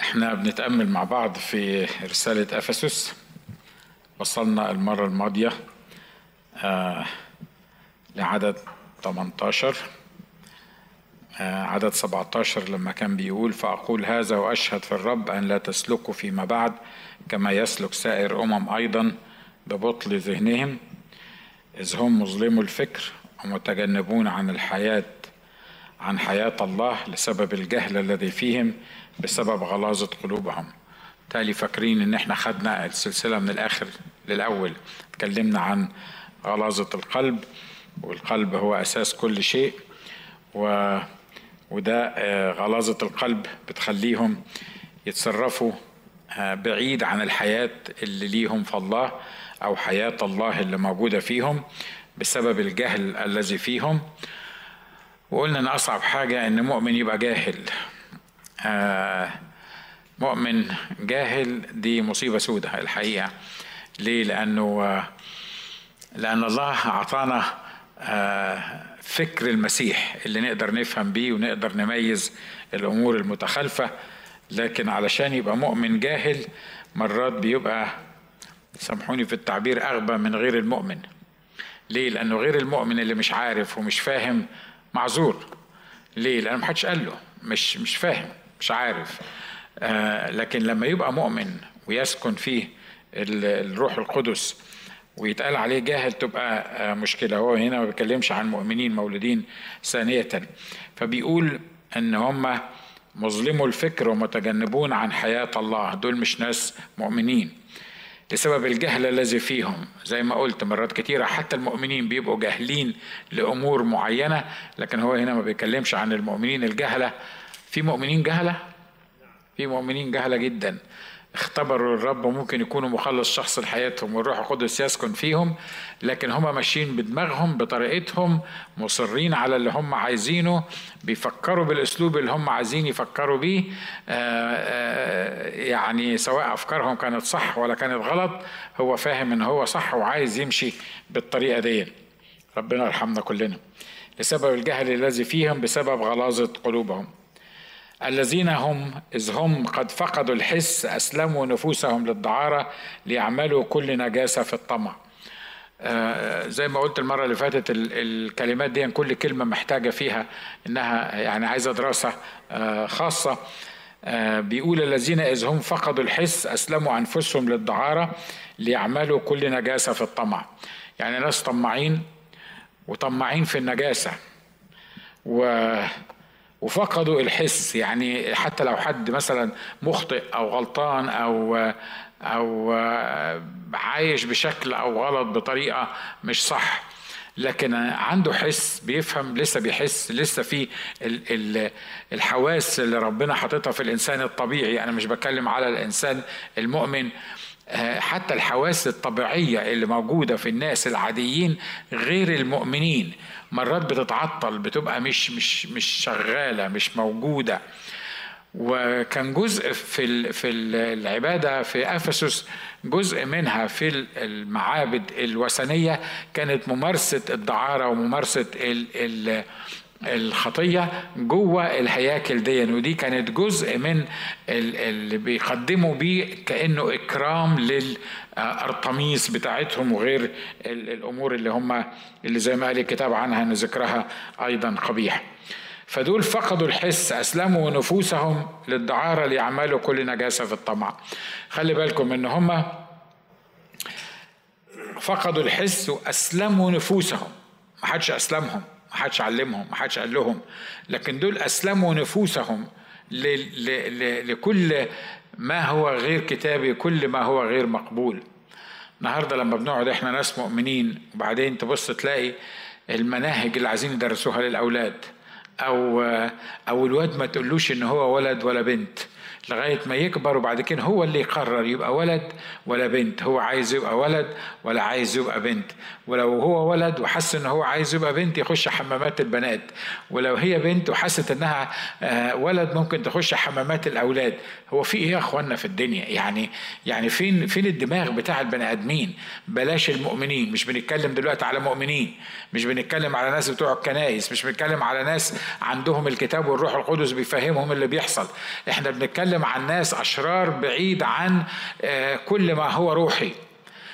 إحنا بنتأمل مع بعض في رسالة أفسس. وصلنا المرة الماضية آه لعدد 18 آه عدد 17 لما كان بيقول فأقول هذا وأشهد في الرب أن لا تسلكوا فيما بعد كما يسلك سائر أمم أيضا ببطل ذهنهم إذ هم مظلموا الفكر ومتجنبون عن الحياة عن حياة الله لسبب الجهل الذي فيهم بسبب غلاظة قلوبهم. تالي فاكرين إن إحنا خدنا السلسلة من الآخر للأول. اتكلمنا عن غلاظة القلب والقلب هو أساس كل شيء و وده غلاظة القلب بتخليهم يتصرفوا بعيد عن الحياة اللي ليهم في الله أو حياة الله اللي موجودة فيهم بسبب الجهل الذي فيهم. وقلنا إن أصعب حاجة إن مؤمن يبقى جاهل. آه مؤمن جاهل دي مصيبة سودة الحقيقة. ليه؟ لأنه آه لأن الله أعطانا آه فكر المسيح اللي نقدر نفهم بيه ونقدر نميز الأمور المتخالفه لكن علشان يبقى مؤمن جاهل مرات بيبقى سامحوني في التعبير أغبى من غير المؤمن. ليه؟ لأنه غير المؤمن اللي مش عارف ومش فاهم معذور. ليه؟ لأن محدش قال له. مش مش فاهم مش عارف. آه لكن لما يبقى مؤمن ويسكن فيه الروح القدس ويتقال عليه جاهل تبقى آه مشكلة. هو هنا ما بيتكلمش عن مؤمنين مولودين ثانية. فبيقول إن هم مظلموا الفكر ومتجنبون عن حياة الله. دول مش ناس مؤمنين. لسبب الجهل الذي فيهم. زي ما قلت مرات كتيرة حتى المؤمنين بيبقوا جاهلين لأمور معينة لكن هو هنا ما بيتكلمش عن المؤمنين الجهلة. في مؤمنين جهلة؟ في مؤمنين جهلة جدا. اختبروا الرب ممكن يكونوا مخلص شخص لحياتهم والروح القدس يسكن فيهم لكن هم ماشيين بدماغهم بطريقتهم مصرين على اللي هم عايزينه بيفكروا بالأسلوب اللي هم عايزين يفكروا بيه. يعني سواء أفكارهم كانت صح ولا كانت غلط هو فاهم إن هو صح وعايز يمشي بالطريقة دي. ربنا يرحمنا كلنا. لسبب الجهل الذي فيهم بسبب غلاظة قلوبهم. الذين هم إذ هم قد فقدوا الحس أسلموا نفوسهم للدعارة ليعملوا كل نجاسة في الطمع. آه زي ما قلت المرة اللي فاتت الكلمات دي كل كلمة محتاجة فيها إنها يعني عايزة دراسة آه خاصة. آه بيقول الذين إذ هم فقدوا الحس أسلموا أنفسهم للدعارة ليعملوا كل نجاسة في الطمع. يعني ناس طماعين وطماعين في النجاسة. و وفقدوا الحس. يعني حتى لو حد مثلا مخطئ أو غلطان أو أو عايش بشكل أو غلط بطريقة مش صح لكن عنده حس بيفهم لسه بيحس لسه في الحواس اللي ربنا حاططها في الإنسان الطبيعي. أنا مش بتكلم على الإنسان المؤمن. حتى الحواس الطبيعية اللي موجودة في الناس العاديين غير المؤمنين. مرات بتتعطل بتبقى مش مش مش شغالة مش موجودة. وكان جزء في في العبادة في أفسس جزء منها في المعابد الوثنية كانت ممارسة الدعارة وممارسة الخطية جوه الهياكل دي. ودي كانت جزء من اللي بيقدموا بيه كأنه إكرام للأرطميس بتاعتهم وغير الأمور اللي هم اللي زي ما قال الكتاب عنها أن ذكرها أيضا قبيح. فدول فقدوا الحس أسلموا نفوسهم للدعارة ليعملوا كل نجاسة في الطمع. خلي بالكم أن هم فقدوا الحس وأسلموا نفوسهم. ما حدش أسلمهم. ما حدش علمهم ما حدش قال لهم لكن دول أسلموا نفوسهم لكل ما هو غير كتابي كل ما هو غير مقبول. النهارده لما بنقعد إحنا ناس مؤمنين وبعدين تبص تلاقي المناهج اللي عايزين يدرسوها للأولاد أو أو الواد ما تقولوش إن هو ولد ولا بنت. لغاية ما يكبر وبعد كده هو اللي يقرر يبقى ولد ولا بنت. هو عايز يبقى ولد ولا عايز يبقى بنت. ولو هو ولد وحس إن هو عايز يبقى بنت يخش حمامات البنات. ولو هي بنت وحست إنها ولد ممكن تخش حمامات الأولاد. هو في إيه يا إخوانا في الدنيا؟ يعني يعني فين فين الدماغ بتاع البني آدمين؟ بلاش المؤمنين. مش بنتكلم دلوقتي على مؤمنين. مش بنتكلم على ناس بتوع الكنائس. مش بنتكلم على ناس عندهم الكتاب والروح القدس بيفهمهم اللي بيحصل. إحنا بنتكلم بنتكلم عن ناس أشرار بعيد عن آه، كل ما هو روحي.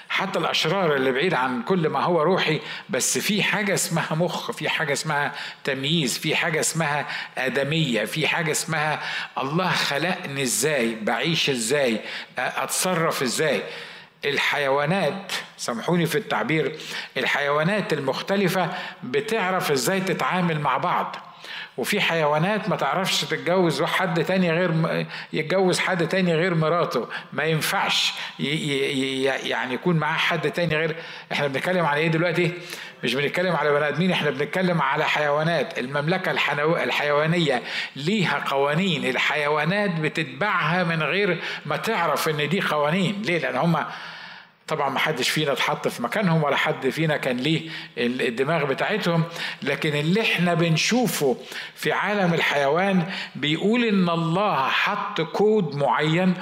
حتى الأشرار اللي بعيد عن كل ما هو روحي بس في حاجة اسمها مخ في حاجة اسمها تمييز في حاجة اسمها آدمية في حاجة اسمها الله خلقني إزاي بعيش إزاي أتصرف إزاي. الحيوانات سامحوني في التعبير الحيوانات المختلفة بتعرف إزاي تتعامل مع بعض. وفي حيوانات ما تعرفش تتجوز حد تاني غير يتجوز حد تاني غير مراته. ما ينفعش يعني يكون معاه حد تاني غير إحنا بنتكلم على إيه دلوقتي؟ مش بنتكلم على بني آدمين إحنا بنتكلم على حيوانات. المملكة الحيوانية ليها قوانين. الحيوانات بتتبعها من غير ما تعرف إن دي قوانين. ليه؟ لأن هم طبعا ما حدش فينا اتحط في مكانهم ولا حد فينا كان ليه الدماغ بتاعتهم. لكن اللي إحنا بنشوفه في عالم الحيوان بيقول إن الله حط كود معين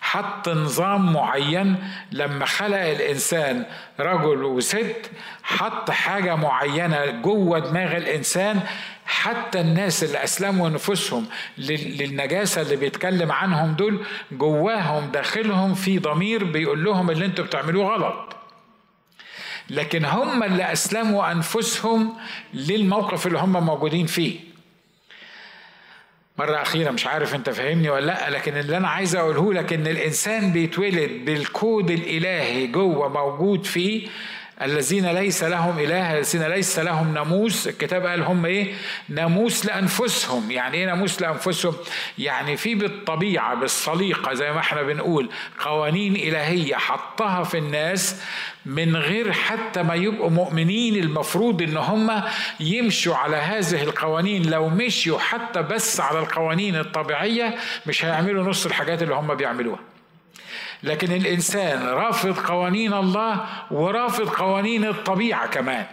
حط نظام معين. لما خلق الإنسان رجل وست حط حاجة معينة جوه دماغ الإنسان حتى الناس اللي أسلموا نفوسهم للنجاسة اللي بيتكلم عنهم دول جواهم داخلهم في ضمير بيقول لهم اللي أنتوا بتعملوه غلط. لكن هم اللي أسلموا أنفسهم للموقف اللي هم موجودين فيه. مرة أخيرة مش عارف أنت فاهمني ولا لأ لكن اللي أنا عايز أقوله لك إن الإنسان بيتولد بالكود الإلهي جوه موجود فيه الذين ليس لهم إله الذين ليس لهم ناموس. الكتاب قال هم إيه؟ ناموس لأنفسهم. يعني إيه ناموس لأنفسهم؟ يعني في بالطبيعة بالصليقة زي ما إحنا بنقول قوانين إلهية حطها في الناس من غير حتى ما يبقوا مؤمنين. المفروض إن هم يمشوا على هذه القوانين. لو مشيوا حتى بس على القوانين الطبيعية مش هيعملوا نص الحاجات اللي هم بيعملوها. لكن الإنسان رافض قوانين الله ورافض قوانين الطبيعة كمان.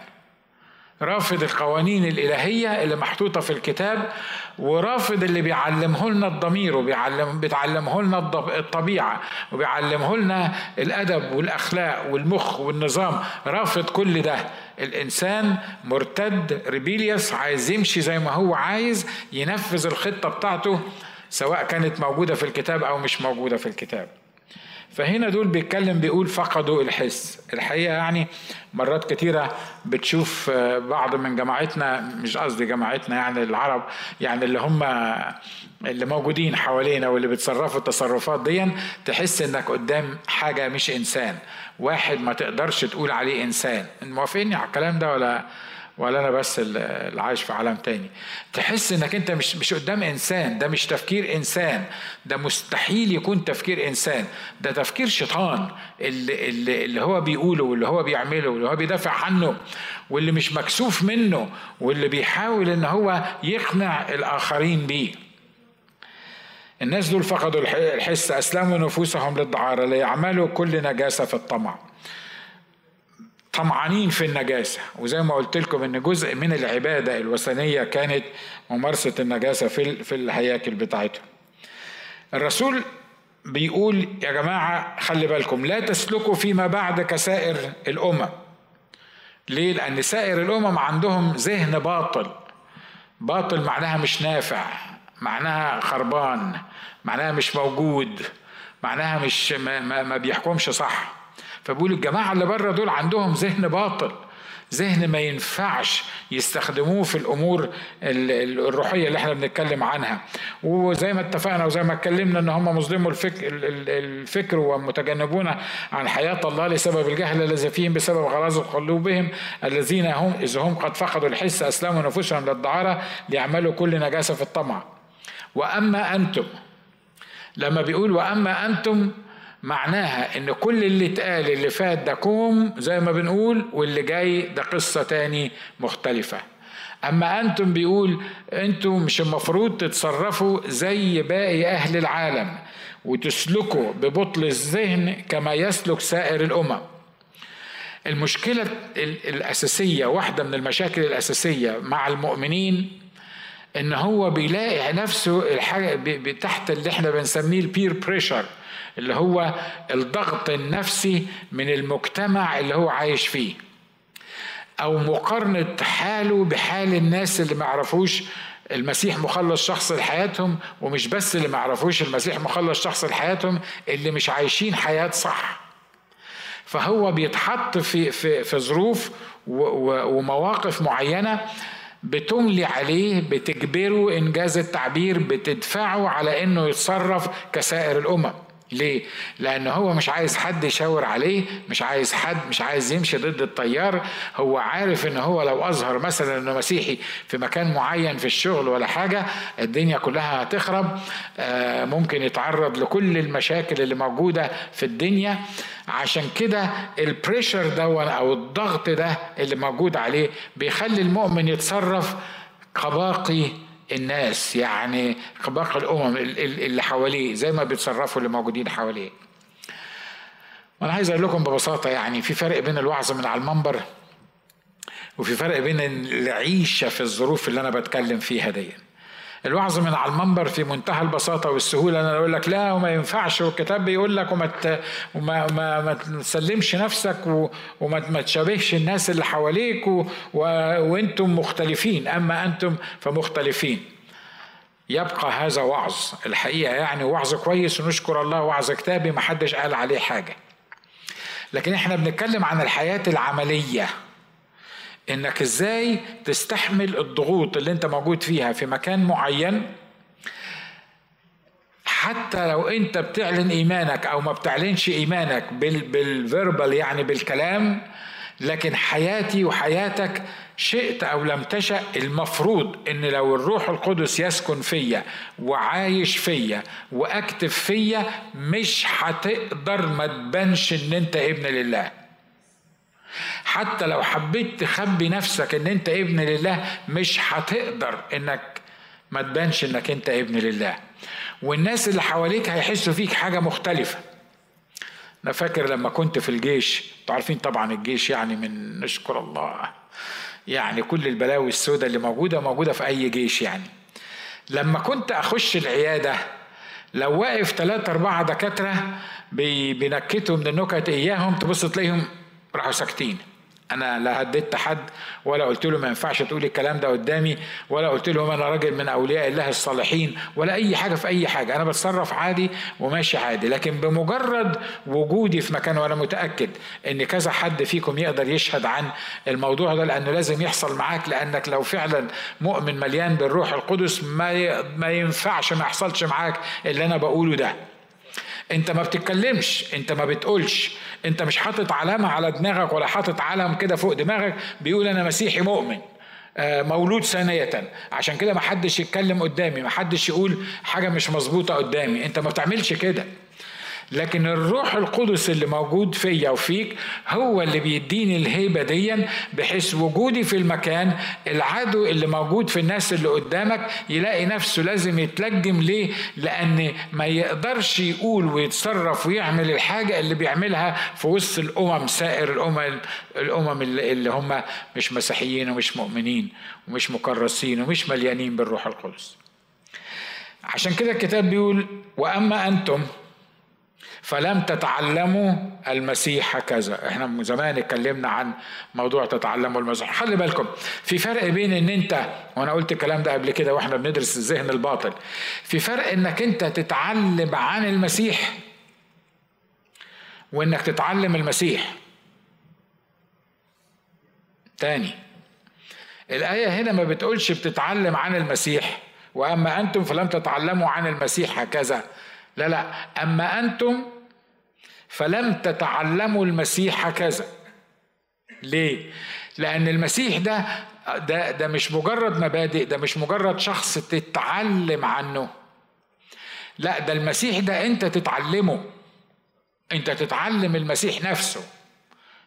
رافض القوانين الإلهية اللي محطوطة في الكتاب ورافض اللي بيعلمه لنا الضمير وبيعلم بتعلمه لنا الطبيعة وبيعلمه لنا الأدب والأخلاق والمخ والنظام. رافض كل ده. الإنسان مرتد ريبيليوس عايز يمشي زي ما هو عايز ينفذ الخطة بتاعته سواء كانت موجودة في الكتاب أو مش موجودة في الكتاب. فهنا دول بيتكلم بيقول فقدوا الحس. الحقيقة يعني مرات كتيرة بتشوف آه، بعض من جماعتنا مش قصدي جماعتنا يعني العرب يعني اللي هم اللي موجودين حوالينا واللي بيتصرفوا التصرفات دي تحس إنك قدام حاجة مش إنسان. واحد ما تقدرش تقول عليه إنسان. موافقني على الكلام ده ولا ولا أنا بس اللي عايش في عالم تاني. تحس إنك أنت مش مش قدام إنسان ده مش تفكير إنسان. ده مستحيل يكون تفكير إنسان. ده تفكير شيطان. اللي, اللي, اللي هو بيقوله واللي هو بيعمله واللي هو بيدافع عنه واللي مش مكسوف منه واللي بيحاول إن هو يقنع الآخرين بيه. الناس دول فقدوا الحس أسلموا نفوسهم للدعارة ليعملوا كل نجاسة في الطمع. طمعانين في النجاسة. وزي ما قلت لكم إن جزء من العبادة الوثنية كانت ممارسة النجاسة في في الهياكل بتاعتهم. الرسول بيقول يا جماعة خلي بالكم لا تسلكوا فيما بعد كسائر الأمم. ليه؟ لأن سائر الأمم عندهم ذهن باطل. باطل معناها مش نافع معناها خربان معناها مش موجود معناها مش ما, ما بيحكمش صح. فبيقول الجماعة اللي بره دول عندهم ذهن باطل ذهن ما ينفعش يستخدموه في الأمور الروحية اللي إحنا بنتكلم عنها. وزي ما اتفقنا وزي ما اتكلمنا إن هم مظلموا الفكر, الفكر ومتجنبون عن حياة الله لسبب الجهل الذي فيهم بسبب غراض قلوبهم الذين هم اذا هم قد فقدوا الحس أسلموا نفوسهم للدعارة ليعملوا كل نجاسة في الطمع. وأما أنتم لما بيقول وأما أنتم معناها إن كل اللي اتقال اللي فات ده كوم زي ما بنقول واللي جاي ده قصة تاني مختلفة. أما أنتم بيقول أنتم مش المفروض تتصرفوا زي باقي أهل العالم وتسلكوا ببطل الذهن كما يسلك سائر الأمم. المشكلة الأساسية واحدة من المشاكل الأساسية مع المؤمنين إن هو بيلاقي نفسه الحاجة تحت اللي إحنا بنسميه البير بريشر اللي هو الضغط النفسي من المجتمع اللي هو عايش فيه أو مقارنة حاله بحال الناس اللي ما يعرفوش المسيح مخلص شخص لحياتهم ومش بس اللي ما يعرفوش المسيح مخلص شخص لحياتهم اللي مش عايشين حياة صح. فهو بيتحط في في في ظروف ومواقف معينة بتملي عليه بتجبره إنجاز التعبير بتدفعه على إنه يتصرف كسائر الأمم. ليه؟ لأن هو مش عايز حد يشاور عليه مش عايز حد مش عايز يمشي ضد التيار هو عارف إن هو لو أظهر مثلا إنه مسيحي في مكان معين في الشغل ولا حاجة الدنيا كلها هتخرب. آه، ممكن يتعرض لكل المشاكل اللي موجودة في الدنيا. عشان كده البريشر ده أو الضغط ده اللي موجود عليه بيخلي المؤمن يتصرف كباقي الناس يعني باقي الأمم اللي حواليه زي ما بيتصرفوا اللي موجودين حواليه. وأنا عايز أقول لكم ببساطة يعني في فرق بين الوعظ من على المنبر وفي فرق بين العيشة في الظروف اللي أنا بتكلم فيها دي الوعظ من على المنبر في منتهى البساطة والسهولة. أنا أقول لك لا وما ينفعش. والكتاب بيقول لك وما وما ما, ما تسلمش نفسك و... وما ما تشابهش الناس اللي حواليك و... و... وأنتم مختلفين. أما أنتم فمختلفين. يبقى هذا وعظ. الحقيقة يعني وعظ كويس ونشكر الله وعظ كتابي. ما حدش قال عليه حاجة. لكن إحنا بنتكلم عن الحياة العملية. إنك إزاي تستحمل الضغوط اللي أنت موجود فيها في مكان معين حتى لو أنت بتعلن إيمانك أو ما بتعلنش إيمانك بالفيربال يعني بالكلام لكن حياتي وحياتك شئت أو لم تشأ المفروض إن لو الروح القدس يسكن فيا وعايش فيا واكتب فيا مش هتقدر ما تبانش إن أنت ابن لله. حتى لو حبيت تخبي نفسك إن أنت ابن لله مش هتقدر إنك ما تبانش إنك أنت ابن لله. والناس اللي حواليك هيحسوا فيك حاجة مختلفة. أنا فاكر لما كنت في الجيش عارفين طبعا الجيش يعني من نشكر الله. يعني كل البلاوي السوداء اللي موجودة موجودة في أي جيش يعني. لما كنت أخش العيادة لو واقف ثلاثة أربعة دكاترة بينكتوا من النكت إياهم تبص تلاقيهم راحوا ساكتين. أنا لا هددت حد ولا قلت له ما ينفعش تقول الكلام ده قدامي ولا قلت لهم أنا راجل من أولياء الله الصالحين ولا أي حاجة في أي حاجة. أنا بتصرف عادي وماشي عادي لكن بمجرد وجودي في مكان وأنا متأكد إن كذا حد فيكم يقدر يشهد عن الموضوع ده لأنه لازم يحصل معاك لأنك لو فعلا مؤمن مليان بالروح القدس ما ما ينفعش ما يحصلش معاك اللي أنا بقوله ده. انت ما بتتكلمش انت ما بتقولش. انت مش حاطط علامة على دماغك ولا حاطط علم كده فوق دماغك بيقول أنا مسيحي مؤمن آه، مولود ثانية. عشان كده ما حدش يتكلم قدامي ما حدش يقول حاجة مش مظبوطة قدامي. انت ما بتعملش كده. لكن الروح القدس اللي موجود فيا وفيك هو اللي بيديني الهيبة دي بحيث وجودي في المكان العدو اللي موجود في الناس اللي قدامك يلاقي نفسه لازم يتلجم ليه؟ لأن ما يقدرش يقول ويتصرف ويعمل الحاجة اللي بيعملها في وسط الأمم سائر الأمم الأمم اللي هم مش مسيحيين ومش مؤمنين ومش مكرسين ومش مليانين بالروح القدس. عشان كده الكتاب بيقول وأما أنتم فلم تتعلموا المسيح هكذا. إحنا زمان اتكلمنا عن موضوع تتعلموا المسيح. خلي بالكم في فرق بين ان انت وأنا قلت الكلام ده قبل كده وإحنا بندرس الذهن الباطن. في فرق انك انت تتعلم عن المسيح وانك تتعلم المسيح. تاني الآية هنا ما بتقولش بتتعلم عن المسيح وأما أنتم فلم تتعلموا عن المسيح هكذا. لا لا. أما أنتم فلم تتعلموا المسيح هكذا. ليه؟ لأن المسيح ده ده ده مش مجرد مبادئ ده مش مجرد شخص تتعلم عنه. لا ده المسيح ده أنت تتعلمه. أنت تتعلم المسيح نفسه.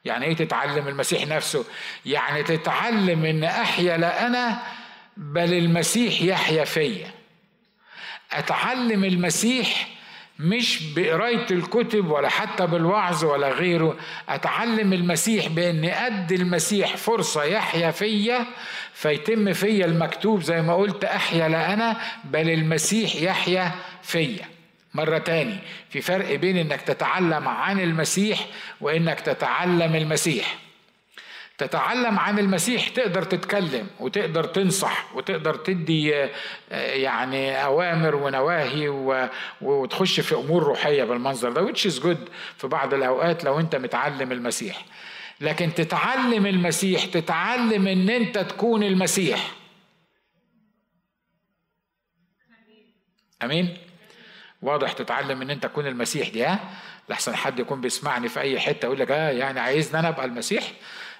يعني إيه تتعلم المسيح نفسه؟ يعني تتعلم إن أحيا لا أنا بل المسيح يحيا فيا. أتعلم المسيح مش بقراية الكتب ولا حتى بالوعظ ولا غيره. أتعلم المسيح بإني أدي المسيح فرصة يحيا فيا فيتم فيا المكتوب زي ما قلت أحيا لا أنا بل المسيح يحيا فيا. مرة تاني في فرق بين إنك تتعلم عن المسيح وإنك تتعلم المسيح. تتعلم عن المسيح تقدر تتكلم وتقدر تنصح وتقدر تدي آه، يعني أوامر ونواهي وتخش في أمور روحية بالمنظر ده which is good في بعض الأوقات لو أنت متعلم المسيح. لكن تتعلم المسيح تتعلم إن أنت تكون المسيح. آمين؟ واضح تتعلم إن أنت تكون المسيح دي ها؟ لحسن حد يكون بيسمعني في أي حتة يقول لك آه يعني عايزني أنا أبقى المسيح؟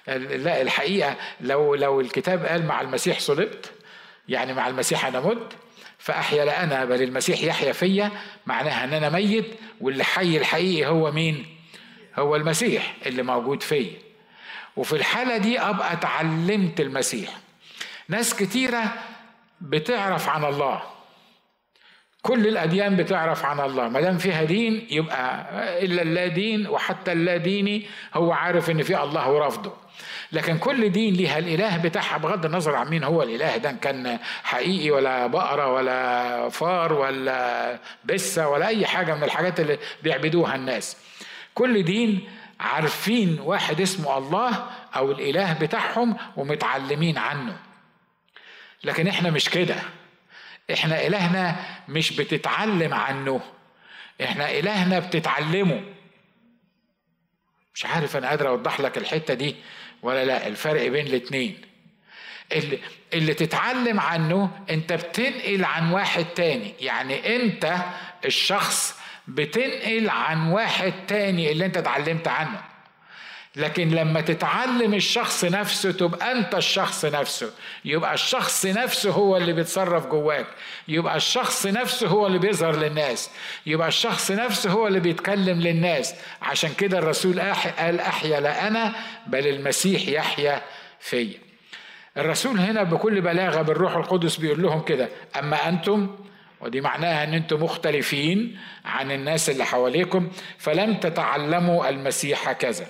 لا الحقيقة لو لو الكتاب قال مع المسيح صلبت يعني مع المسيح أنا مت فأحيا لا أنا بل المسيح يحيا فيا معناها إن أنا ميت واللي حي الحقيقي هو مين؟ هو المسيح اللي موجود فيا. وفي الحالة دي أبقى اتعلمت المسيح. ناس كتيرة بتعرف عن الله. كل الأديان بتعرف عن الله. ما دام فيها دين يبقى إلا اللا دين وحتى اللا ديني هو عارف إن في الله ورفضه. لكن كل دين ليها الإله بتاعها بغض النظر عن مين هو الإله ده كان حقيقي ولا بقرة ولا فار ولا بسة ولا أي حاجة من الحاجات اللي بيعبدوها الناس. كل دين عارفين واحد اسمه الله أو الإله بتاعهم ومتعلمين عنه. لكن إحنا مش كده. إحنا إلهنا مش بتتعلم عنه. إحنا إلهنا بتتعلمه. مش عارف أنا قادر أوضح لك الحتة دي ولا لأ الفرق بين الاتنين. اللي, اللي تتعلم عنه أنت بتنقل عن واحد تاني. يعني أنت الشخص بتنقل عن واحد تاني اللي أنت اتعلمت عنه. لكن لما تتعلم الشخص نفسه تبقى أنت الشخص نفسه. يبقى الشخص نفسه هو اللي بيتصرف جواك. يبقى الشخص نفسه هو اللي بيظهر للناس. يبقى الشخص نفسه هو اللي بيتكلم للناس. عشان كده الرسول قال أحيا لا أنا بل المسيح يحيا فيا. الرسول هنا بكل بلاغة بالروح القدس بيقول لهم كده أما أنتم ودي معناها إن أنتم مختلفين عن الناس اللي حواليكم فلم تتعلموا المسيح كذا.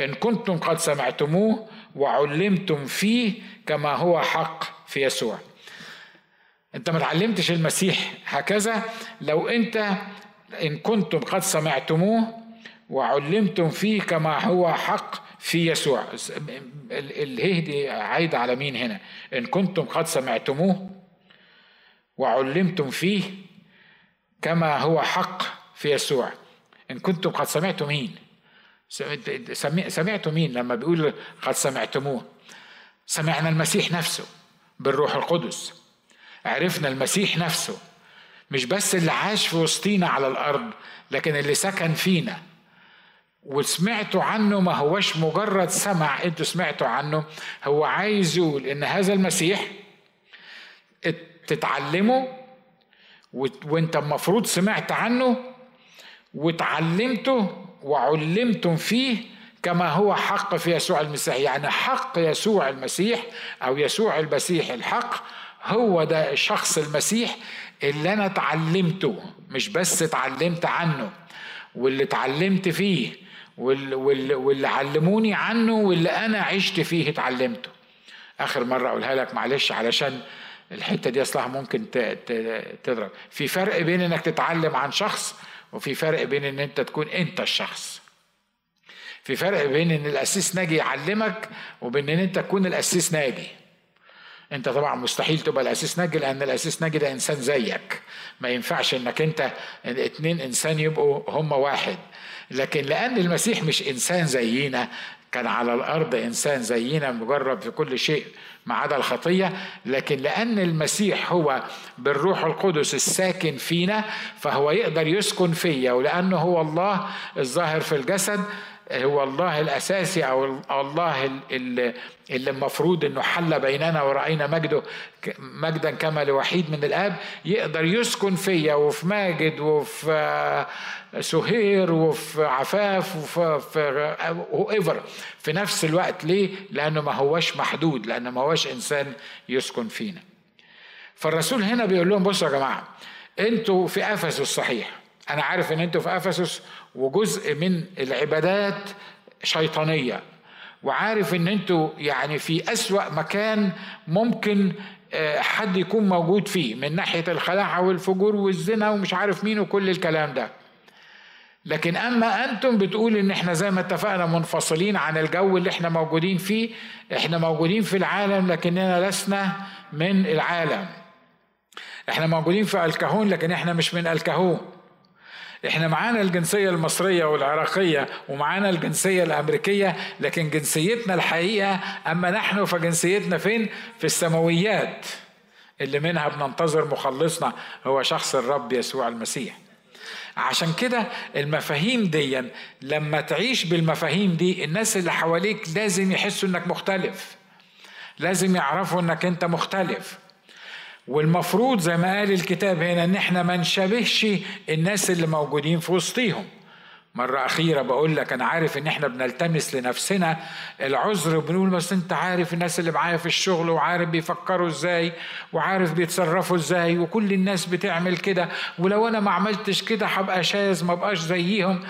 إن كنتم قد سمعتموه وعلمتم فيه كما هو حق في يسوع. أنت ما تعلمتش المسيح هكذا؟ لو أنت إن كنتم قد سمعتموه وعلمتم فيه كما هو حق في يسوع. الهه دي عايدة على مين هنا؟ إن كنتم قد سمعتموه وعلمتم فيه كما هو حق في يسوع. إن كنتم قد سمعتم مين؟ سمعتوا مين لما بيقول قد سمعتموه؟ سمعنا المسيح نفسه بالروح القدس. عرفنا المسيح نفسه مش بس اللي عاش في وسطينا على الأرض لكن اللي سكن فينا. وسمعتوا عنه ما هوش مجرد سمع أنتوا سمعتوا عنه. هو عايز يقول إن هذا المسيح تتعلمه وانت المفروض سمعت عنه وتعلمته وعلمتم فيه كما هو حق في يسوع المسيح. يعني حق يسوع المسيح أو يسوع المسيح الحق هو ده شخص المسيح اللي أنا اتعلمته مش بس اتعلمت عنه. واللي اتعلمت فيه واللي, واللي, واللي علموني عنه واللي أنا عشت فيه اتعلمته. آخر مرة أقولها لك معلش علشان الحتة دي أصلها ممكن تضرب. في فرق بين إنك تتعلم عن شخص وفي فرق بين إن أنت تكون أنت الشخص. في فرق بين إن الأسيس ناجي يعلمك وبين إن أنت تكون الأسيس ناجي. أنت طبعا مستحيل تبقى الأسيس ناجي لأن الأسيس ناجي ده إنسان زيك. ما ينفعش إنك أنت اتنين إنسان يبقوا هم واحد. لكن لأن المسيح مش إنسان زينا كان على الأرض إنسان زينا مجرب في كل شيء ما عدا الخطية لكن لأن المسيح هو بالروح القدس الساكن فينا فهو يقدر يسكن فيا ولأنه هو الله الظاهر في الجسد هو الله الأساسي أو الله اللي المفروض إنه حل بيننا ورأينا مجده مجدا كما لوحيد من الآب يقدر يسكن فيا وفي ماجد وفي سهير وفي عفاف وفي ايفر في نفس الوقت ليه؟ لأنه ما هوش محدود لأنه ما هوش إنسان يسكن فينا. فالرسول هنا بيقول لهم بصوا يا جماعة أنتوا في افسس صحيح أنا عارف إن أنتوا في أفسس وجزء من العبادات شيطانية. وعارف إن أنتوا يعني في أسوأ مكان ممكن آه، حد يكون موجود فيه من ناحية الخلاعه والفجور والزنا ومش عارف مين وكل الكلام ده. لكن أما أنتم بتقول إن إحنا زي ما اتفقنا منفصلين عن الجو اللي إحنا موجودين فيه إحنا موجودين في العالم لكننا لسنا من العالم. إحنا موجودين في الكهون لكن إحنا مش من الكهون. إحنا معانا الجنسية المصرية والعراقية ومعانا الجنسية الأمريكية لكن جنسيتنا الحقيقة أما نحن فجنسيتنا فين؟ في السماويات. اللي منها بننتظر مخلصنا هو شخص الرب يسوع المسيح. عشان كده المفاهيم دي لما تعيش بالمفاهيم دي الناس اللي حواليك لازم يحسوا إنك مختلف. لازم يعرفوا إنك أنت مختلف. والمفروض زي ما قال الكتاب هنا إن إحنا ما نشابهش الناس اللي موجودين في وسطيهم. مرة أخيرة بقول لك أنا عارف إن إحنا بنلتمس لنفسنا. العذر بنقول بس أنت عارف الناس اللي معايا في الشغل وعارف بيفكروا إزاي وعارف بيتصرفوا إزاي وكل الناس بتعمل كده. ولو أنا ما عملتش كده هبقى شاذ ما بقاش زيهم.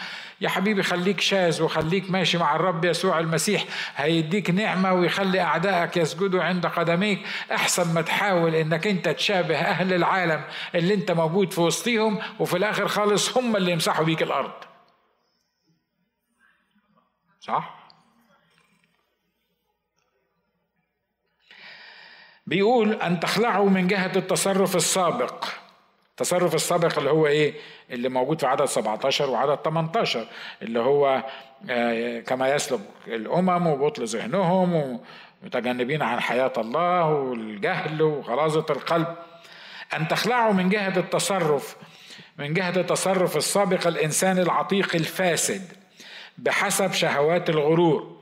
يا حبيبي خليك شاذ وخليك ماشي مع الرب يسوع المسيح. هيديك نعمة ويخلي أعدائك يسجدوا عند قدميك. أحسن ما تحاول إنك أنت تشابه أهل العالم اللي أنت موجود في وسطيهم وفي الآخر خالص هم اللي يمسحوا بيك الأرض. صح؟ بيقول أن تخلعوا من جهة التصرف السابق. التصرف السابق اللي هو إيه؟ اللي موجود في عدد 17 وعدد 18 اللي هو آه، كما يسلك الأمم وبطل ذهنهم ومتجنبين عن حياة الله والجهل وغلاظه القلب. أن تخلعوا من جهة التصرف من جهة التصرف السابق الإنسان العتيق الفاسد بحسب شهوات الغرور.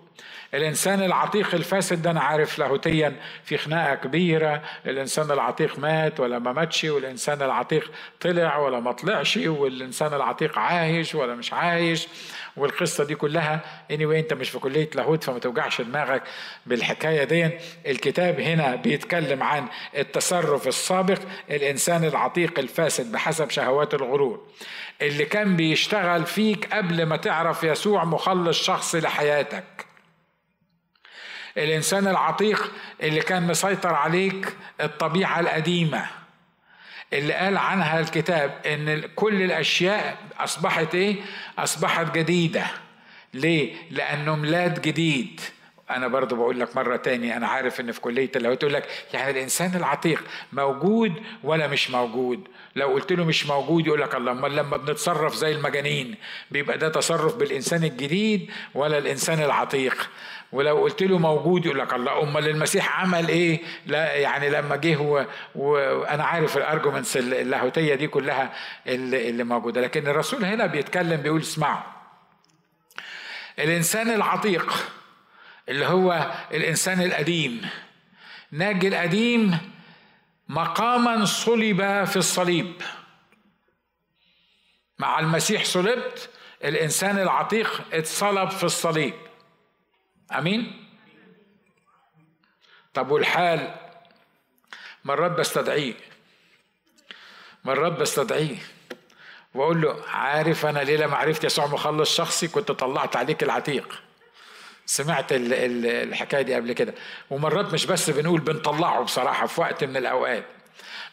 الإنسان العتيق الفاسد ده أنا عارف لاهوتيا في خناقة كبيرة الإنسان العتيق مات ولا ما ماتش والإنسان العتيق طلع ولا ما طلعش والإنسان العتيق عايش ولا مش عايش والقصة دي كلها. اني anyway أنت مش في كلية لاهوت فما توجعش دماغك بالحكاية دي. الكتاب هنا بيتكلم عن التصرف السابق الإنسان العتيق الفاسد بحسب شهوات الغرور. اللي كان بيشتغل فيك قبل ما تعرف يسوع مخلص شخصي لحياتك. الإنسان العتيق اللي كان مسيطر عليك الطبيعة القديمة اللي قال عنها الكتاب إن كل الأشياء أصبحت إيه؟ أصبحت جديدة. ليه؟ لأنه ميلاد جديد. أنا برضو بقول لك مرة تاني أنا عارف إن في كلية اللاهوت تقول لك يعني الإنسان العتيق موجود ولا مش موجود؟ لو قلت له مش موجود يقول لك الله امال لما بنتصرف زي المجانين بيبقى ده تصرف بالإنسان الجديد ولا الإنسان العتيق. ولو قلت له موجود يقول لك الله أمال المسيح عمل إيه؟ لا يعني لما جه وأنا عارف الارجومنتس اللاهوتية دي كلها اللي, اللي موجودة لكن الرسول هنا بيتكلم بيقول اسمعوا. الإنسان العتيق اللي هو الإنسان القديم ناجي القديم مقاما صلب في الصليب. مع المسيح صلبت الإنسان العتيق اتصلب في الصليب. آمين. طب والحال؟ مرات بستدعيه مرات بستدعيه واقول له عارف أنا ليه لما عرفت يسوع مخلص شخصي كنت طلعت عليك العتيق؟ سمعت الحكاية دي قبل كده. ومرات مش بس بنقول بنطلعه بصراحة في وقت من الأوقات.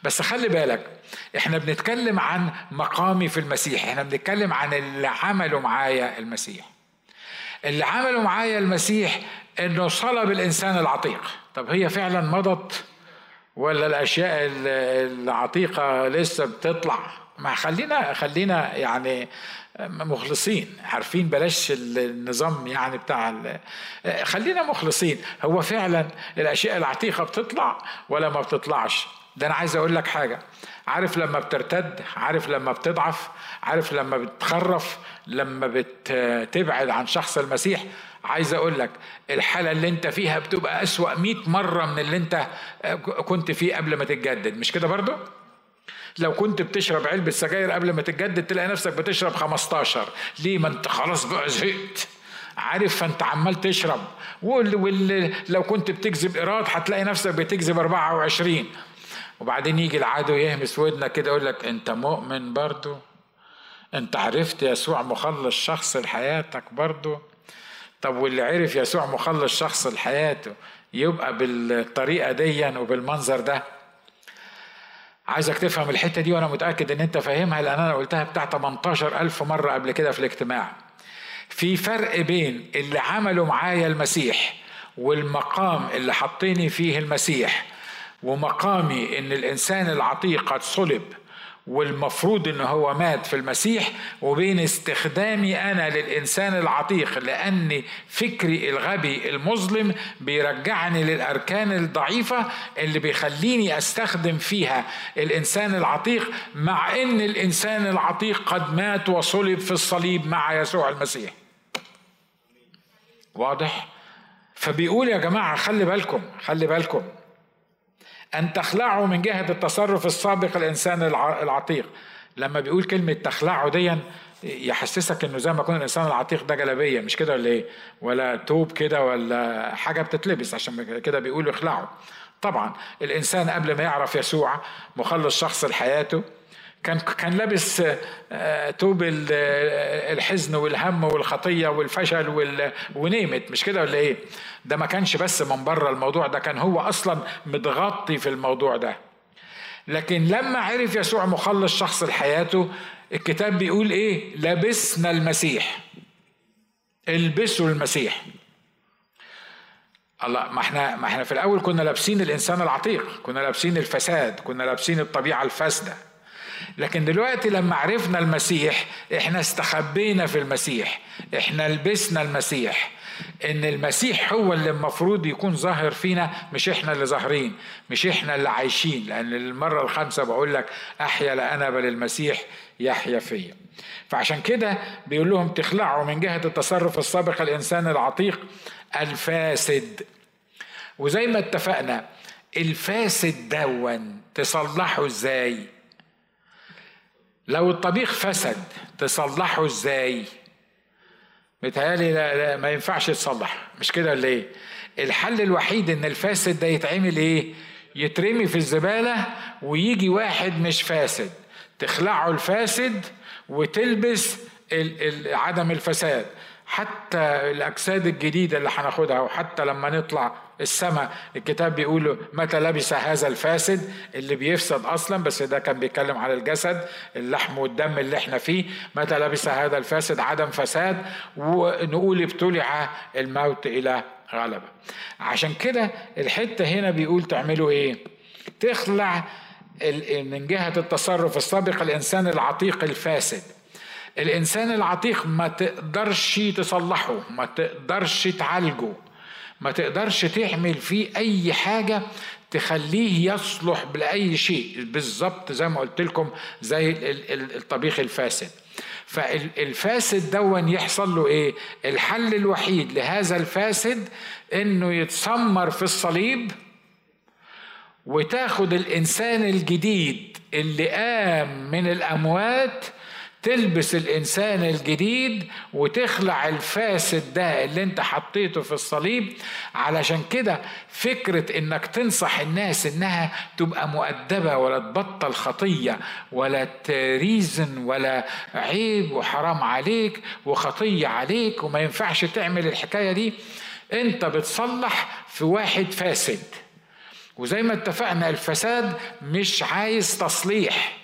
بس خلي بالك إحنا بنتكلم عن مقامي في المسيح. إحنا بنتكلم عن اللي عمله معايا المسيح. اللي عمله معايا المسيح إنه صلب الإنسان العتيق. طب هي فعلا مضت ولا الأشياء العتيقة لسه بتطلع؟ ما خلينا خلينا يعني مخلصين. عارفين بلاش النظام يعني بتاع خلينا مخلصين. هو فعلا الأشياء العتيقة بتطلع ولا ما بتطلعش؟ ده أنا عايز أقول لك حاجة. عارف لما بترتد؟ عارف لما بتضعف؟ عارف لما بتخرف لما بتبعد عن شخص المسيح عايز أقول لك الحالة اللي أنت فيها بتبقى أسوأ مئة مرة من اللي أنت كنت فيه قبل ما تتجدد مش كده برضو؟ لو كنت بتشرب علبة سجاير قبل ما تتجدد تلاقي نفسك بتشرب 15 ليه؟ ما أنت خلاص بقى زهقت. عارف؟ فأنت عمال تشرب. ولو كنت بتكذب إيراد هتلاقي نفسك بتكذب 24 وبعدين يجي العدو يهمس ودنك كده يقول لك أنت مؤمن برضو؟ انت عرفت يسوع مخلص شخص لحياتك برضو طب واللي عرف يسوع مخلص شخص لحياته يبقى بالطريقة دي وبالمنظر ده؟ عايزك تفهم الحتة دي وأنا متأكد إن أنت فاهمها لأن أنا قلتها بتاع 18 ألف مرة قبل كده في الاجتماع. في فرق بين اللي عمله معايا المسيح والمقام اللي حطيني فيه المسيح ومقامي إن الإنسان العتيق قد صلب. والمفروض إن هو مات في المسيح وبين استخدامي أنا للإنسان العتيق لأن فكري الغبي المظلم بيرجعني للأركان الضعيفة اللي بيخليني أستخدم فيها الإنسان العتيق مع إن الإنسان العتيق قد مات وصلب في الصليب مع يسوع المسيح. واضح؟ فبيقول يا جماعة خلي بالكم خلي بالكم أن تخلعوا من جهة التصرف السابق الإنسان العتيق لما بيقول كلمة تخلعوا دي يحسسك إنه زي ما يكون الإنسان العتيق ده جلابية مش كده ولا إيه؟ ولا توب كده ولا حاجة بتتلبس عشان كده بيقولوا اخلعوا. طبعا الإنسان قبل ما يعرف يسوع مخلص شخص لحياته كان كان لابس توب آه، آه، الحزن والهم والخطية والفشل ونيمت مش كده ولا إيه؟ ده ما كانش بس من بره الموضوع ده كان هو أصلا متغطي في الموضوع ده. لكن لما عرف يسوع مخلص شخص لحياته الكتاب بيقول إيه؟ لبسنا المسيح. البسوا المسيح. الله ما إحنا ما إحنا في الأول كنا لابسين الإنسان العتيق، كنا لابسين الفساد، كنا لابسين الطبيعة الفاسدة. لكن دلوقتي لما عرفنا المسيح إحنا استخبينا في المسيح إحنا لبسنا المسيح. إن المسيح هو اللي المفروض يكون ظاهر فينا مش إحنا اللي ظاهرين مش إحنا اللي عايشين. لأن المرة الخامسة بقول لك أحيا لا أنا بل المسيح يحيا فيا. فعشان كده بيقول لهم تخلعوا من جهة التصرف السابق الإنسان العتيق الفاسد. وزي ما اتفقنا الفاسد دون تصلحه إزاي؟ لو الطبيخ فسد تصلحه إزاي؟ متهيألي لا, لا ما ينفعش يتصلح. مش كده ولا إيه؟ الحل الوحيد إن الفاسد ده يتعمل إيه؟ يترمي في الزبالة ويجي واحد مش فاسد. تخلعه الفاسد وتلبس عدم الفساد. حتى الأجساد الجديدة اللي هناخدها وحتى لما نطلع السماء. الكتاب بيقول متى لبس هذا الفاسد اللي بيفسد أصلا بس ده كان بيتكلم على الجسد اللحم والدم اللي إحنا فيه. متى لبس هذا الفاسد؟ عدم فساد ونقول ابتلع الموت إلى غلبة. عشان كده الحتة هنا بيقول تعملوا إيه؟ تخلع من جهة التصرف السابق الإنسان العتيق الفاسد. الإنسان العتيق ما تقدرش تصلحه ما تقدرش تعالجه. ما تقدرش تعمل فيه أي حاجة تخليه يصلح لاي شيء. بالظبط زي ما قلت لكم زي الطبيخ الفاسد. فالفاسد دون يحصل له إيه؟ الحل الوحيد لهذا الفاسد إنه يتسمر في الصليب وتاخد الإنسان الجديد اللي قام من الأموات تلبس الإنسان الجديد وتخلع الفاسد ده اللي انت حطيته في الصليب. علشان كده فكرة إنك تنصح الناس إنها تبقى مؤدبة ولا تبطل خطية ولا تريزن ولا عيب وحرام عليك وخطية عليك وما ينفعش تعمل الحكاية دي. انت بتصلح في واحد فاسد. وزي ما اتفقنا الفساد مش عايز تصليح.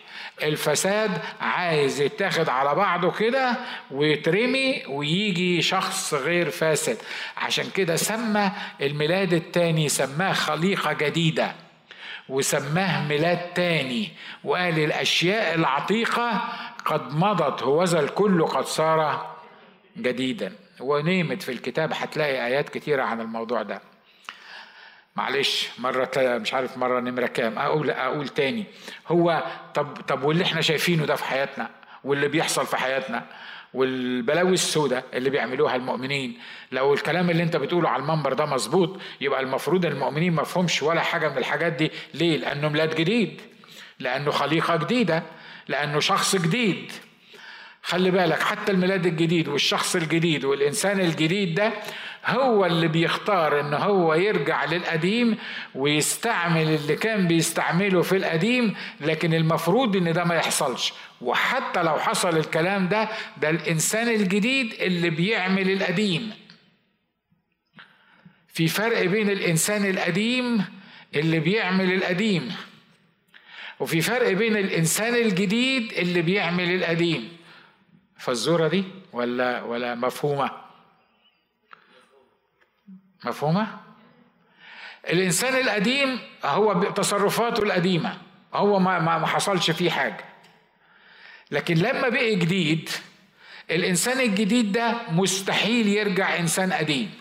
الفساد عايز يتاخد على بعضه كده ويترمي ويجي شخص غير فاسد. عشان كده سمى الميلاد التاني سماه خليقة جديدة وسماه ميلاد تاني. وقال الأشياء العتيقة قد مضت هوذا الكل قد صار جديدا. ونيمت في الكتاب هتلاقي آيات كتيرة عن الموضوع ده. معلش مرة مش عارف مرة نمرة كام أقول أقول تاني. هو طب طب واللي إحنا شايفينه ده في حياتنا واللي بيحصل في حياتنا والبلاوي السوداء اللي بيعملوها المؤمنين لو الكلام اللي أنت بتقوله على المنبر ده مظبوط يبقى المفروض المؤمنين ما ولا حاجة من الحاجات دي. ليه؟ لأنه ميلاد جديد لأنه خليقة جديدة لأنه شخص جديد. خلي بالك حتى الميلاد الجديد والشخص الجديد والإنسان الجديد ده هو اللي بيختار ان هو يرجع للقديم ويستعمل اللي كان بيستعمله في القديم لكن المفروض إن ده ما يحصلش. وحتى لو حصل الكلام ده ده الإنسان الجديد اللي بيعمل القديم. في فرق بين الإنسان القديم اللي بيعمل القديم وفي فرق بين الإنسان الجديد اللي بيعمل القديم. فالزورة دي ولا ولا مفهومة؟ مفهومة؟ الإنسان القديم هو تصرفاته القديمة هو ما ما حصلش فيه حاجة. لكن لما بقي جديد الإنسان الجديد ده مستحيل يرجع إنسان قديم.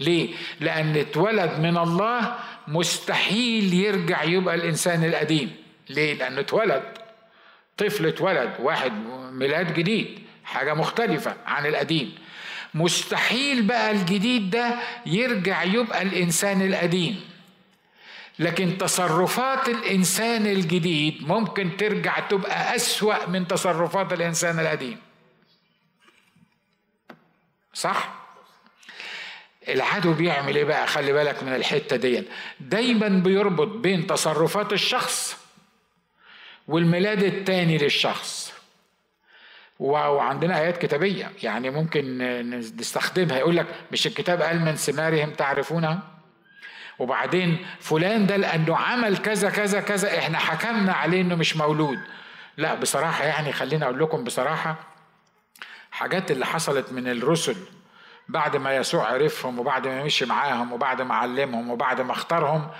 ليه؟ لأن اتولد من الله مستحيل يرجع يبقى الإنسان القديم. ليه؟ لأنه اتولد. طفل اتولد واحد ميلاد جديد حاجة مختلفة عن القديم. مستحيل بقى الجديد ده يرجع يبقى الإنسان القديم. لكن تصرفات الإنسان الجديد ممكن ترجع تبقى أسوأ من تصرفات الإنسان القديم. صح؟ العدو بيعمل إيه بقى؟ خلي بالك من الحتة دي. دايما بيربط بين تصرفات الشخص والميلاد الثاني للشخص. وعندنا آيات كتابية. يعني ممكن نستخدمها. يقول لك مش الكتاب قال من ثمارهم تعرفونها وبعدين فلان ده لأنه عمل كذا كذا كذا إحنا حكمنا عليه إنه مش مولود. لا بصراحة يعني خليني أقول لكم بصراحة حاجات اللي حصلت من الرسل بعد ما يسوع عرفهم وبعد ما مشي معاهم وبعد ما علمهم وبعد ما اختارهم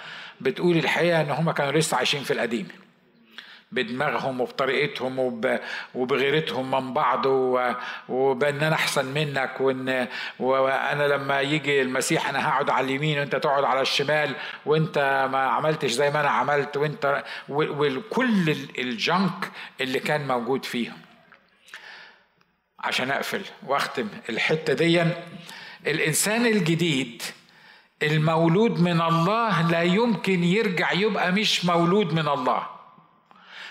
بتقول الحقيقة إن هم كانوا لسه عايشين في القديم. بدماغهم وبطريقتهم وب... وبغيرتهم من بعض وبان أنا أحسن منك وان وأنا لما يجي المسيح أنا هقعد على اليمين وأنت تقعد على الشمال وأنت ما عملتش زي ما أنا عملت وأنت وكل الجنك اللي كان موجود فيهم. عشان أقفل وأختم الحتة دي الإنسان الجديد المولود من الله لا يمكن يرجع يبقى مش مولود من الله.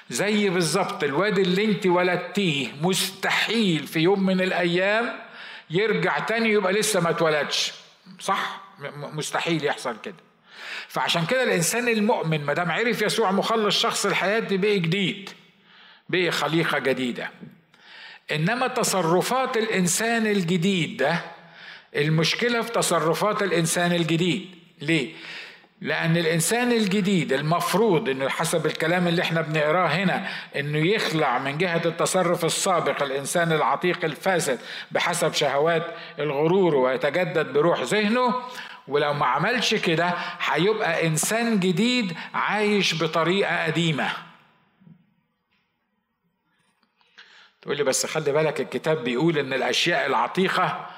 زي بالظبط الواد اللي انت ولدتيه مستحيل في يوم من الأيام يرجع تاني يبقى لسه ما اتولدش. صح؟ مستحيل يحصل كده. فعشان كده الإنسان المؤمن ما دام عرف يسوع مخلص شخص الحياة دي بقي جديد بقي خليقة جديدة. إنما تصرفات الإنسان الجديد ده المشكلة في تصرفات الإنسان الجديد. ليه؟ لأن الإنسان الجديد المفروض إنه حسب الكلام اللي إحنا بنقراه هنا إنه يخلع من جهة التصرف السابق الإنسان العتيق الفاسد بحسب شهوات الغرور ويتجدد بروح ذهنه ولو ما عملش كده هيبقى إنسان جديد عايش بطريقة قديمة. تقول لي بس خلي بالك الكتاب بيقول إن الأشياء العتيقة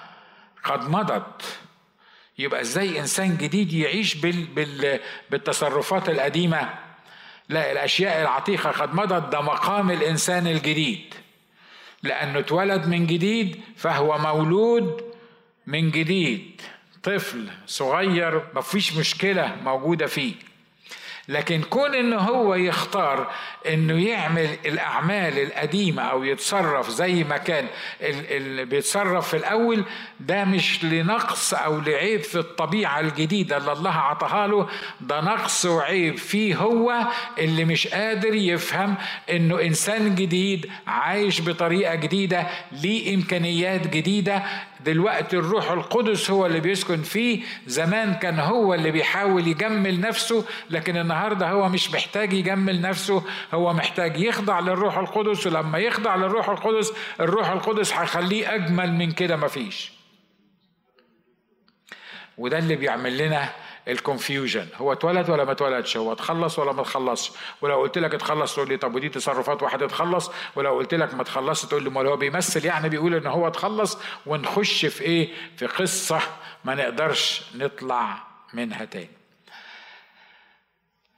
قد مضت. يبقى إزاي انسان جديد يعيش بال بال بالتصرفات القديمة. لا الأشياء العتيقة قد مضت ده مقام الإنسان الجديد. لأنه اتولد من جديد فهو مولود من جديد. طفل صغير مفيش مشكلة موجودة فيه. لكن كون إنه هو يختار إنه يعمل الأعمال القديمة أو يتصرف زي ما كان اللي بيتصرف في الأول ده مش لنقص أو لعيب في الطبيعة الجديدة اللي الله عطاها له ده نقص وعيب فيه هو اللي مش قادر يفهم إنه إنسان جديد عايش بطريقة جديدة ليه إمكانيات جديدة دلوقتي الروح القدس هو اللي بيسكن فيه. زمان كان هو اللي بيحاول يجمل نفسه لكن النهارده هو مش محتاج يجمل نفسه. هو محتاج يخضع للروح القدس ولما يخضع للروح القدس الروح القدس هيخليه أجمل من كده مفيش. وده اللي بيعمل لنا الكونفيوجن هو اتولد ولا ما اتولدش؟ هو اتخلص ولا ما اتخلصش؟ ولو قلت لك اتخلص تقول لي طب ودي تصرفات واحد اتخلص. ولو قلت لك ما اتخلصش تقول لي ما هو بيمثل؟ يعني بيقول ان هو اتخلص ونخش في إيه؟ في قصة ما نقدرش نطلع منها تاني.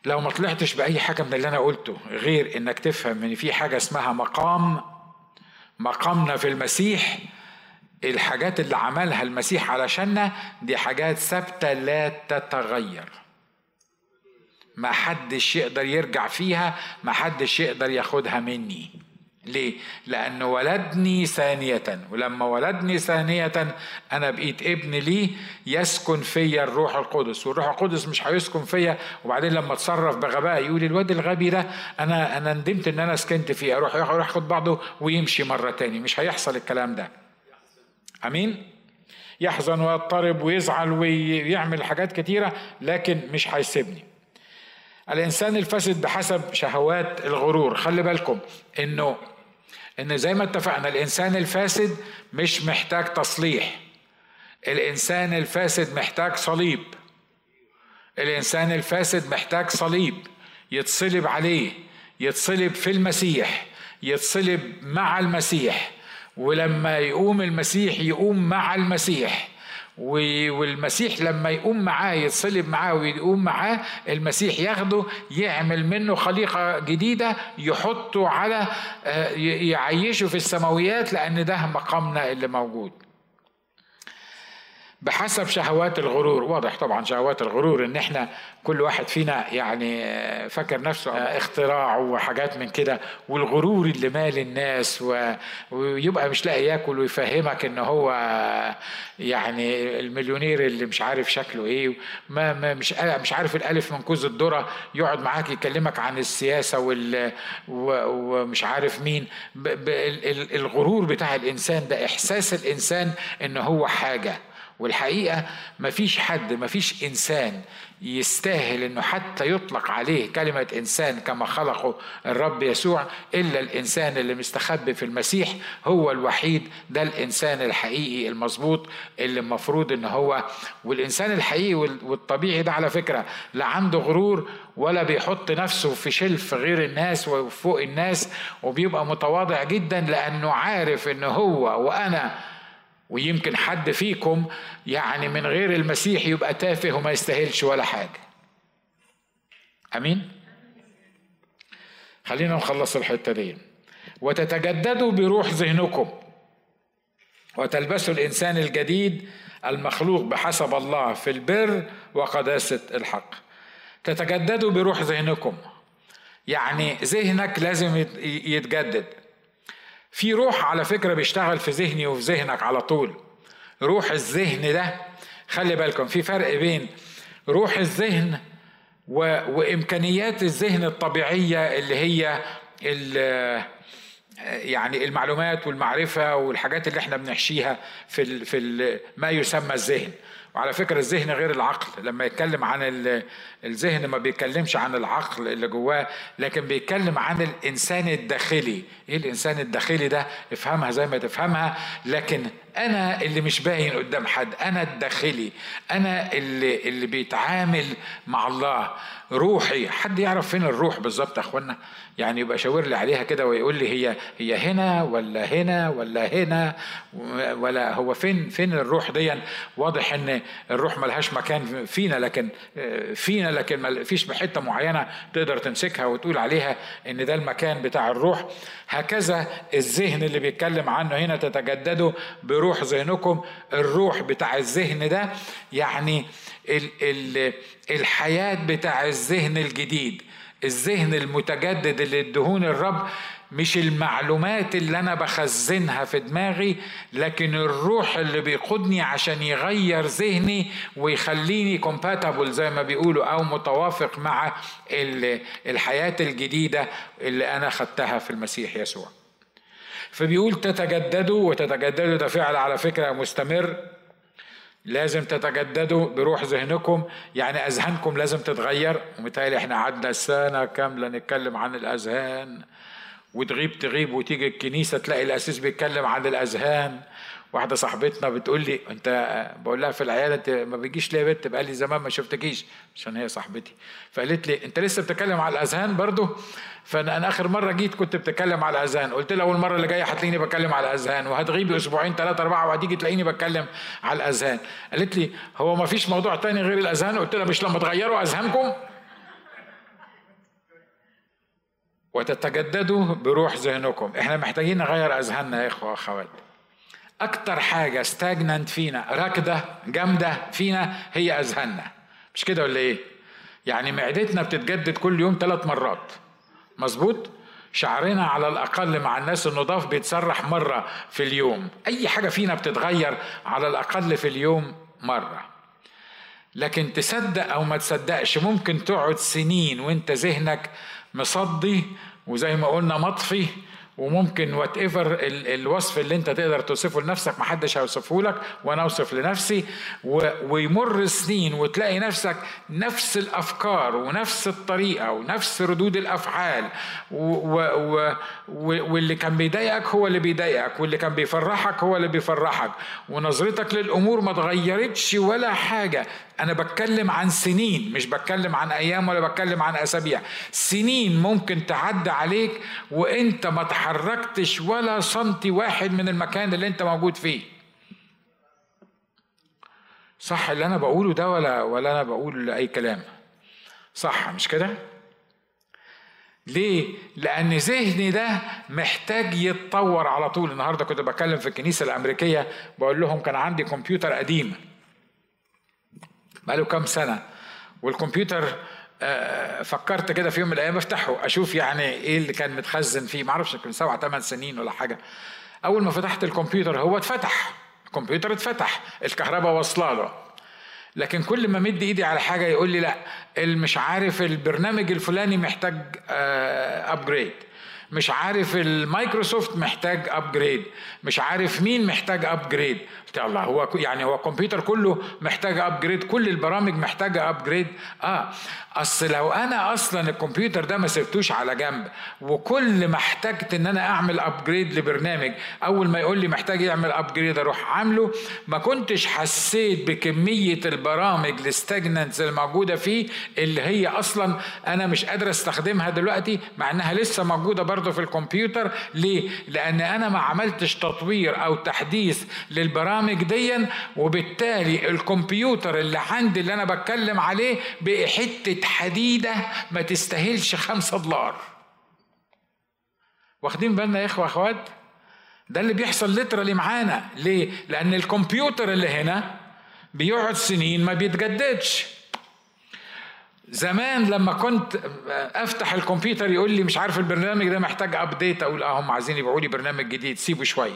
لو ما طلعتش بأي حاجة من اللي أنا قلته غير إنك تفهم إن في حاجة اسمها مقام مقامنا في المسيح الحاجات اللي عملها المسيح علشاننا دي حاجات ثابتة لا تتغير. ما حدش يقدر يرجع فيها ما حدش يقدر ياخدها مني. ليه؟ لأنه ولدني ثانية ولما ولدني ثانية أنا بقيت ابن ليه؟ يسكن فيا الروح القدس والروح القدس مش هيسكن فيا. وبعدين لما اتصرف بغباء يقول الواد الغبي ده أنا أنا ندمت إن أنا سكنت فيه أروح يروح ياخد بعضه ويمشي مرة تاني. مش هيحصل الكلام ده. آمين. يحزن ويضطرب ويزعل ويعمل حاجات كتيرة لكن مش هيسيبني. الإنسان الفاسد بحسب شهوات الغرور خلي بالكم إنه إن زي ما اتفقنا الإنسان الفاسد مش محتاج تصليح. الإنسان الفاسد محتاج صليب. الإنسان الفاسد محتاج صليب يتصلب عليه يتصلب في المسيح يتصلب مع المسيح. ولما يقوم المسيح يقوم مع المسيح. والمسيح لما يقوم معاه يتصلب معاه ويقوم معاه المسيح ياخده يعمل منه خليقة جديدة يحطه على آه، يعيشه في السماويات لأن ده مقامنا اللي موجود. بحسب شهوات الغرور. واضح طبعا شهوات الغرور إن إحنا كل واحد فينا يعني فاكر نفسه اختراع وحاجات من كده والغرور اللي مال الناس ويبقى مش لاقي ياكل ويفهمك إن هو يعني المليونير اللي مش عارف شكله إيه ما, ما مش مش عارف الألف من كوز الذرة يقعد معاك يكلمك عن السياسة وال ومش عارف مين. الغرور بتاع الإنسان ده إحساس الإنسان إن هو حاجة. والحقيقة مفيش حد مفيش إنسان يستاهل إنه حتى يطلق عليه كلمة إنسان كما خلقه الرب يسوع إلا الإنسان اللي مستخبي في المسيح هو الوحيد ده الإنسان الحقيقي المظبوط اللي المفروض إن هو. والإنسان الحقيقي والطبيعي ده على فكرة لا عنده غرور ولا بيحط نفسه في شلف غير الناس وفوق الناس وبيبقى متواضع جدا لأنه عارف إن هو وأنا ويمكن حد فيكم يعني من غير المسيح يبقى تافه وما يستاهلش ولا حاجة. أمين؟ خلينا نخلص الحتة دي. وتتجددوا بروح ذهنكم وتلبسوا الإنسان الجديد المخلوق بحسب الله في البر وقداسة الحق. تتجددوا بروح ذهنكم. يعني ذهنك لازم يتجدد. في روح على فكرة بيشتغل في ذهني وفي ذهنك على طول. روح الذهن ده خلي بالكم في فرق بين روح الذهن و... وإمكانيات الذهن الطبيعية اللي هي ال... يعني المعلومات والمعرفة والحاجات اللي إحنا بنحشيها في ال... في ال... ما يسمى الذهن. وعلى فكرة الذهن غير العقل. لما يتكلم عن الذهن ما بيتكلمش عن العقل اللي جواه لكن بيتكلم عن الإنسان الداخلي. إيه الإنسان الداخلي ده؟ افهمها زي ما تفهمها. لكن أنا اللي مش باين قدام حد أنا الداخلي أنا اللي اللي بيتعامل مع الله. روحي. حد يعرف فين الروح بالظبط يا اخوانا؟ يعني يبقى شاور لي عليها كده ويقول لي هي هي هنا ولا هنا ولا هنا ولا هو فين فين الروح دي واضح إن الروح ملهاش مكان فينا لكن فينا لكن ما فيش حتة معينة تقدر تمسكها وتقول عليها إن ده المكان بتاع الروح. هكذا الذهن اللي بيتكلم عنه هنا تتجدده بروح ذهنكم الروح بتاع الذهن ده يعني ال ال الحياة بتاع الذهن الجديد الذهن المتجدد اللي ادهون الرب مش المعلومات اللي أنا بخزنها في دماغي لكن الروح اللي بيقودني عشان يغير ذهني ويخليني كومباتبل زي ما بيقولوا أو متوافق مع الحياة الجديدة اللي أنا خدتها في المسيح يسوع. فبيقول تتجددوا وتتجددوا ده فعل على فكرة مستمر. لازم تتجددوا بروح ذهنكم. يعني أذهانكم لازم تتغير. ومتهيألي إحنا قعدنا سنة كاملة نتكلم عن الأذهان. وتغيب تغيب وتيجي الكنيسة تلاقي الأسيس بيتكلم عن الأذهان. واحدة صاحبتنا بتقول لي أنت بقول لها في العيادة أنت ما بيجيش ليه يا بنت بقى لي زمان ما شفتكيش. عشان هي صاحبتي. فقالت لي أنت لسه بتتكلم على الأذهان برضه؟ فأنا أنا آخر مرة جيت كنت بتكلم على الأذهان. قلت لها أول مرة اللي جاية هتلاقيني بتكلم على الأذهان وهتغيبي أسبوعين ثلاثة أربعة وهتيجي تلاقيني بتكلم على الأذهان. قالت لي هو ما فيش موضوع تاني غير الأذهان؟ قلت لها مش لما تغيروا أذهانكم؟ وتتجددوا بروح ذهنكم. إحنا محتاجين نغير أذهاننا يا إخوة وأخوات. أكتر حاجة ستاجننت فينا راكدة جامدة فينا هي أذهاننا. مش كده ولا إيه؟ يعني معدتنا بتتجدد كل يوم ثلاث مرات. مظبوط؟ شعرنا على الأقل مع الناس النضاف بيتسرح مرة في اليوم. أي حاجة فينا بتتغير على الأقل في اليوم مرة. لكن تصدق أو ما تصدقش ممكن تقعد سنين وأنت ذهنك مصدي وزي ما قلنا مطفي وممكن وات ايفر الوصف اللي انت تقدر توصفه لنفسك محدش هيوصفه لك وأنا اوصف لنفسي. ويمر سنين وتلاقي نفسك نفس الافكار ونفس الطريقة ونفس ردود الافعال. واللي كان بيضايقك هو اللي بيضايقك واللي كان بيفرحك هو اللي بيفرحك. ونظرتك للامور ما اتغيرتش ولا حاجة. أنا بتكلم عن سنين مش بتكلم عن أيام ولا بتكلم عن اسابيع. سنين ممكن تعدي عليك وانت ما تحركتش ولا سنتي واحد من المكان اللي انت موجود فيه. صح اللي أنا بقوله ده ولا ولا أنا بقول اي كلام؟ صح مش كده؟ ليه؟ لأن ذهني ده محتاج يتطور على طول، النهارده كنت بتكلم في الكنيسة الأمريكية بقول لهم كان عندي كمبيوتر قديم بقاله كام سنة والكمبيوتر فكرت كده في يوم من الأيام أفتحه أشوف يعني إيه اللي كان متخزن فيه ما أعرفش كان سبع ثمان سنين ولا حاجة. أول ما فتحت الكمبيوتر هو اتفتح الكمبيوتر اتفتح الكهرباء واصلة له. لكن كل ما مد إيدي على حاجة يقول لي لا مش عارف البرنامج الفلاني محتاج upgrade آه، مش عارف المايكروسوفت محتاج upgrade مش عارف مين محتاج upgrade قلت الله هو يعني هو الكمبيوتر كله محتاج upgrade كل البرامج محتاجة upgrade آه أصل لو أنا أصلا الكمبيوتر ده ما سبتوش على جنب وكل ما احتجت إن أنا أعمل upgrade لبرنامج أول ما يقول لي محتاج يعمل upgrade أروح عامله ما كنتش حسيت بكمية البرامج ال stagnant الموجودة فيه اللي هي أصلا أنا مش قادر أستخدمها دلوقتي مع إنها لسه موجودة برضه في الكمبيوتر. ليه؟ لأن أنا ما عملتش تطوير أو تحديث للبرامج ديا وبالتالي الكمبيوتر اللي عندي اللي أنا بتكلم عليه بقى حتة حديدة ما تستاهلش خمسة دولار. واخدين بالنا يا إخوة أخوات؟ ده اللي بيحصل لترالي معانا. ليه؟ لأن الكمبيوتر اللي هنا بيقعد سنين ما بيتجددش. زمان لما كنت افتح الكمبيوتر يقول لي مش عارف البرنامج ده محتاج ابديت أقول آه هم عايزين يبيعوا لي برنامج جديد سيبه شوية.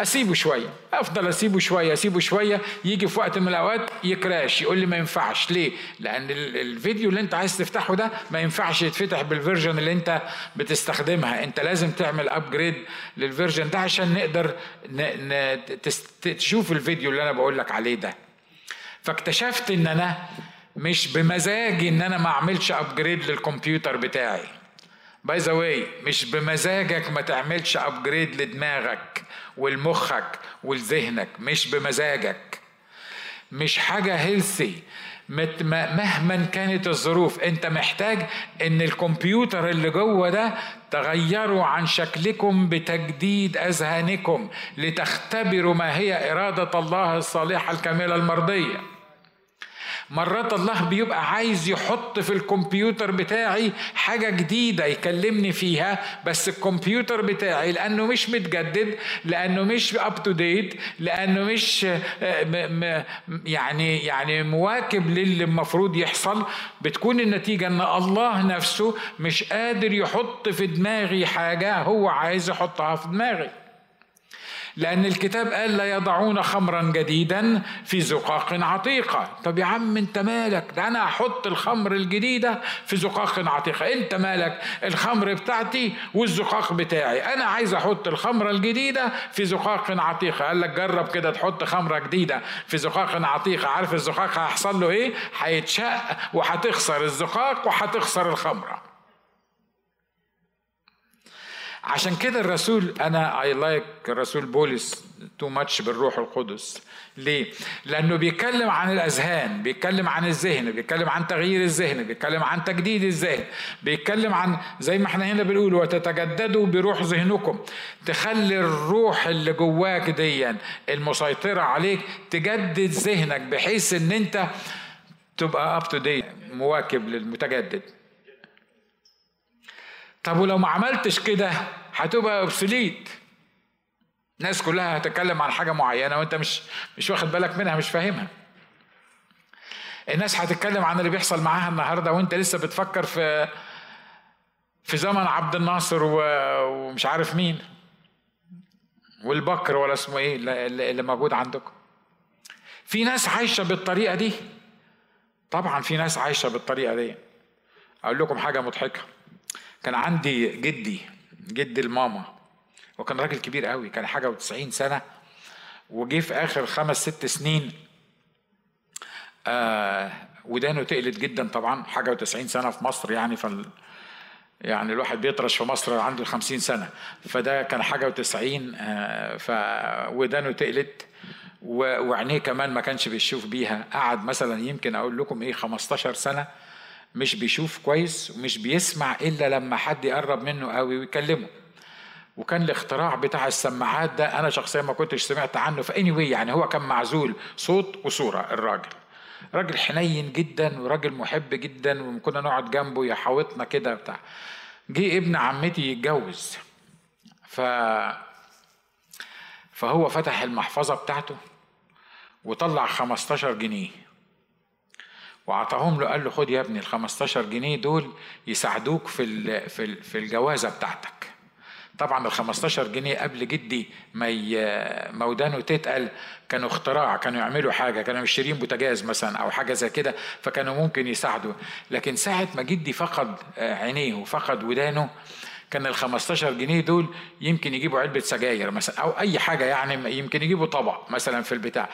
اسيبه شوية. افضل اسيبه شوية اسيبه شوية. يجي في وقت من الاوقات ي crash يقول لي ما ينفعش. ليه؟ لأن الفيديو اللي انت عايز تفتحه ده ما ينفعش يتفتح بال version اللي انت بتستخدمها. انت لازم تعمل upgrade لل version ده عشان نقدر تشوف الفيديو اللي أنا بقول لك عليه ده. فاكتشفت ان أنا مش بمزاجي إن أنا ما أعملش upgrade للكمبيوتر بتاعي. by the way مش بمزاجك ما تعملش upgrade لدماغك ولمخك ولذهنك مش بمزاجك. مش حاجة healthy مهما كانت الظروف أنت محتاج إن الكمبيوتر اللي جوه ده تغيروا عن شكلكم بتجديد أذهانكم لتختبروا ما هي إرادة الله الصالحة الكاملة المرضية. مرات الله بيبقى عايز يحط في الكمبيوتر بتاعي حاجة جديدة يكلمني فيها بس الكمبيوتر بتاعي لأنه مش متجدد لأنه مش أب تو ديت لأنه مش آه، يعني يعني مواكب للي المفروض يحصل. بتكون النتيجة إن الله نفسه مش قادر يحط في دماغي حاجة هو عايز يحطها في دماغي. لأن الكتاب قال لا يضعون خمرا جديدا في زقاق عتيقة طب يا عم أنت مالك؟ ده أنا أحط الخمر الجديدة في زقاق عتيقة أنت مالك؟ الخمر بتاعتي والزقاق بتاعي. أنا عايز أحط الخمرة الجديدة في زقاق عتيقة قال لك جرب كده تحط خمرة جديدة في زقاق عتيقة عارف الزقاق هيحصل له إيه؟ هيتشق وهتخسر الزقاق وهتخسر الخمرة. عشان كده الرسول أنا I like الرسول بولس too much بالروح القدس. ليه؟ لأنه بيتكلم عن الأذهان بيتكلم عن الذهن بيتكلم عن تغيير الذهن بيتكلم عن تجديد الذهن بيتكلم عن زي ما إحنا هنا بنقول وتتجددوا بروح ذهنكم. تخلي الروح اللي جواك ديا المسيطرة عليك تجدد ذهنك بحيث إن أنت تبقى up to date مواكب للمتجدد. طب ولو ما عملتش كده هتبقى obsolete الناس كلها هتتكلم عن حاجة معينة وانت مش مش واخد بالك منها مش فاهمها. الناس هتتكلم عن اللي بيحصل معاها النهارده وانت لسه بتفكر في في زمن عبد الناصر ومش عارف مين. والبكر ولا اسمه إيه اللي موجود عندكم. في ناس عايشة بالطريقة دي. طبعا في ناس عايشة بالطريقة دي. أقول لكم حاجة مضحكة. كان عندي جدي جد الماما وكان راجل كبير قوي كان حاجة وتسعين سنة. وجي في آخر خمس ست سنين آه ودانه تقلت جدا طبعا حاجة وتسعين سنة في مصر يعني فال يعني الواحد بيطرش في مصر عنده خمسين سنة. فده كان حاجة وتسعين آه فودانه تقلت. وعينيه كمان ما كانش بيشوف بيها. قعد مثلا يمكن أقول لكم إيه 15 سنة. مش بيشوف كويس ومش بيسمع إلا لما حد يقرب منه قوي ويكلمه وكان الاختراع بتاع السماعات ده أنا شخصيا ما كنتش سمعت عنه. في اني يعني هو كان معزول صوت وصورة الراجل. راجل حنين جدا وراجل محب جدا وكنا نقعد جنبه يحاوطنا كده بتاع جه ابن عمتي يتجوز. ف فهو فتح المحفظة بتاعته وطلع 15 جنيه. وعطاهم له قال له خد يا ابني ال 15 جنيه دول يساعدوك في في في الجوازة بتاعتك. طبعا ال 15 جنيه قبل جدي ما ما ودانه تتقل كانوا اختراع كانوا يعملوا حاجة كانوا مشترين بوتاجاز مثلا أو حاجة زي كده فكانوا ممكن يساعدوا. لكن ساعة ما جدي فقد عينيه وفقد ودانه كان ال 15 جنيه دول يمكن يجيبوا علبة سجاير مثلا أو أي حاجة يعني يمكن يجيبوا طبق مثلا في البتاع.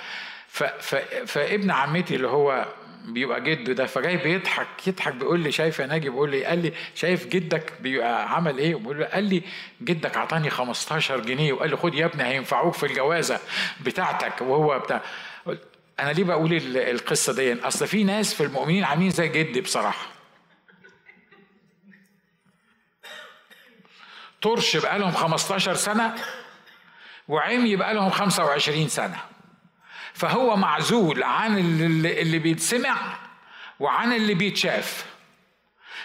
فابن عمتي اللي هو بيبقى جده ده فجاي بيضحك يضحك بيقول لي شايف يا ناجي؟ بيقول لي قال لي شايف جدك بيبقى عمل إيه؟ بيقول له قال لي جدك اعطاني 15 جنيه. وقال لي خد يا ابني هينفعوك في الجوازة بتاعتك. وهو بتاع أنا ليه بقول القصة دي؟ أصل في ناس في المؤمنين عاملين زي جدي بصراحة. طرش بقالهم 15 سنة وعمي بقالهم 25 سنة. فهو معزول عن اللي بيتسمع وعن اللي بيتشاف.